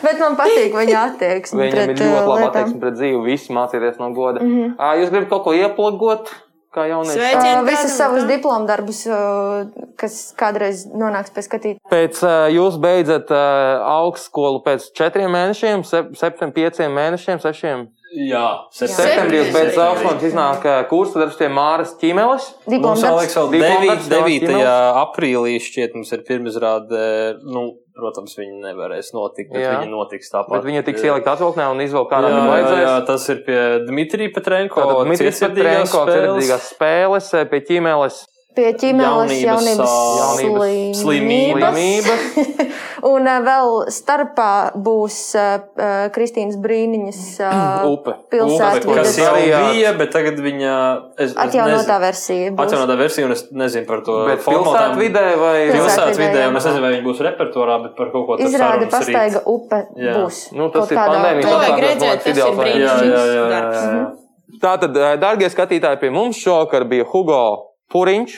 Bet man patīk viņa attieksme Viņam ir pret ļoti uh, laba attieksme pret dzīvi. Visi mācīties no goda. Mm -hmm. Jūs gribat kaut ko ieplagot, kā jaunieši? Sveicieni Uh, Visus savus diplomu darbus, uh, kas kādreiz nonāks pie skatīt. Pēc uh, jūs beidzat uh, augstskolu pēc četriem mēnešiem, sep septiņiem, pieciem mēnešiem, sešiem. jā. Septembrī jūs beidzat Septembrī. augstskolas, iznāk uh, kursa darbs pie Māras Ķīmeles. Diplomu Mums darbs. liekas, vēl Diplomāts 9. savās ķīmeles? aprīlī šķiet, mums ir pirmizrāde. Nu, protams, viņi nevarēs notikt, bet Jā. viņi notiks tāpat. Bet viņa tiks ielikt atvilknē un izvēl kādam jā, ir jā, vajadzēs. tas ir pie Dmitrija Petrenko. Cietsirdīgās Petrenko, spēles. cietsirdīgās spēles eh, pie Ķīmeles. Pie ķīmeles jaunības, jaunības slimības. slimības. [LAUGHS] Un vēl starpā būs uh, Kristīnas Brīniņas uh, [CLEARS THROAT] Upe. pilsētvidas. Upe, Kas jau bija, bet tagad viņa. Es, es Atjaunotā nezinu- versija. būs. Atjaunotā versija, un es nezinu par to. Bet formātām. pilsētvidē vai Pilsētvidē, vidē, un es nezinu, vai viņi būs repertuārā, bet par kaut ko tādu Izrāda pastaiga upe Jā. būs. Nu, tas ir To vajag apstākļos, redzēt, tas ir jā, darbs. Tātad, darbie skatītāji, pie mums šovakar bija Hugo Puriņš,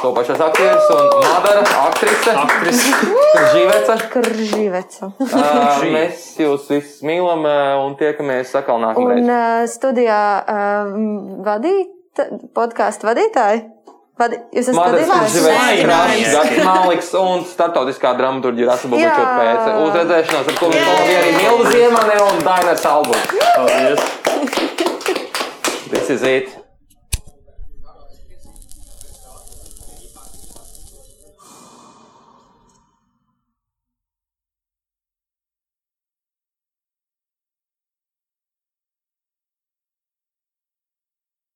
to pašas aktieris un Madara aktrise. Aktrise. Živeca. Kržīveca. Uh, [LAUGHS] mēs jūs visus mīlam uh, un tiekamies Un nākamreiz. uh, studijā uh, vadīt, podkāstu vadītāji. Vadi, jūs esat. Gats Maliks un startautiskā dramaturģija Rasa Bubačot Jā. pēc uzredzēšanās, ar ko mēs kolabija arī Milda Ziemane un Dainers Albums. Paldies! This is it.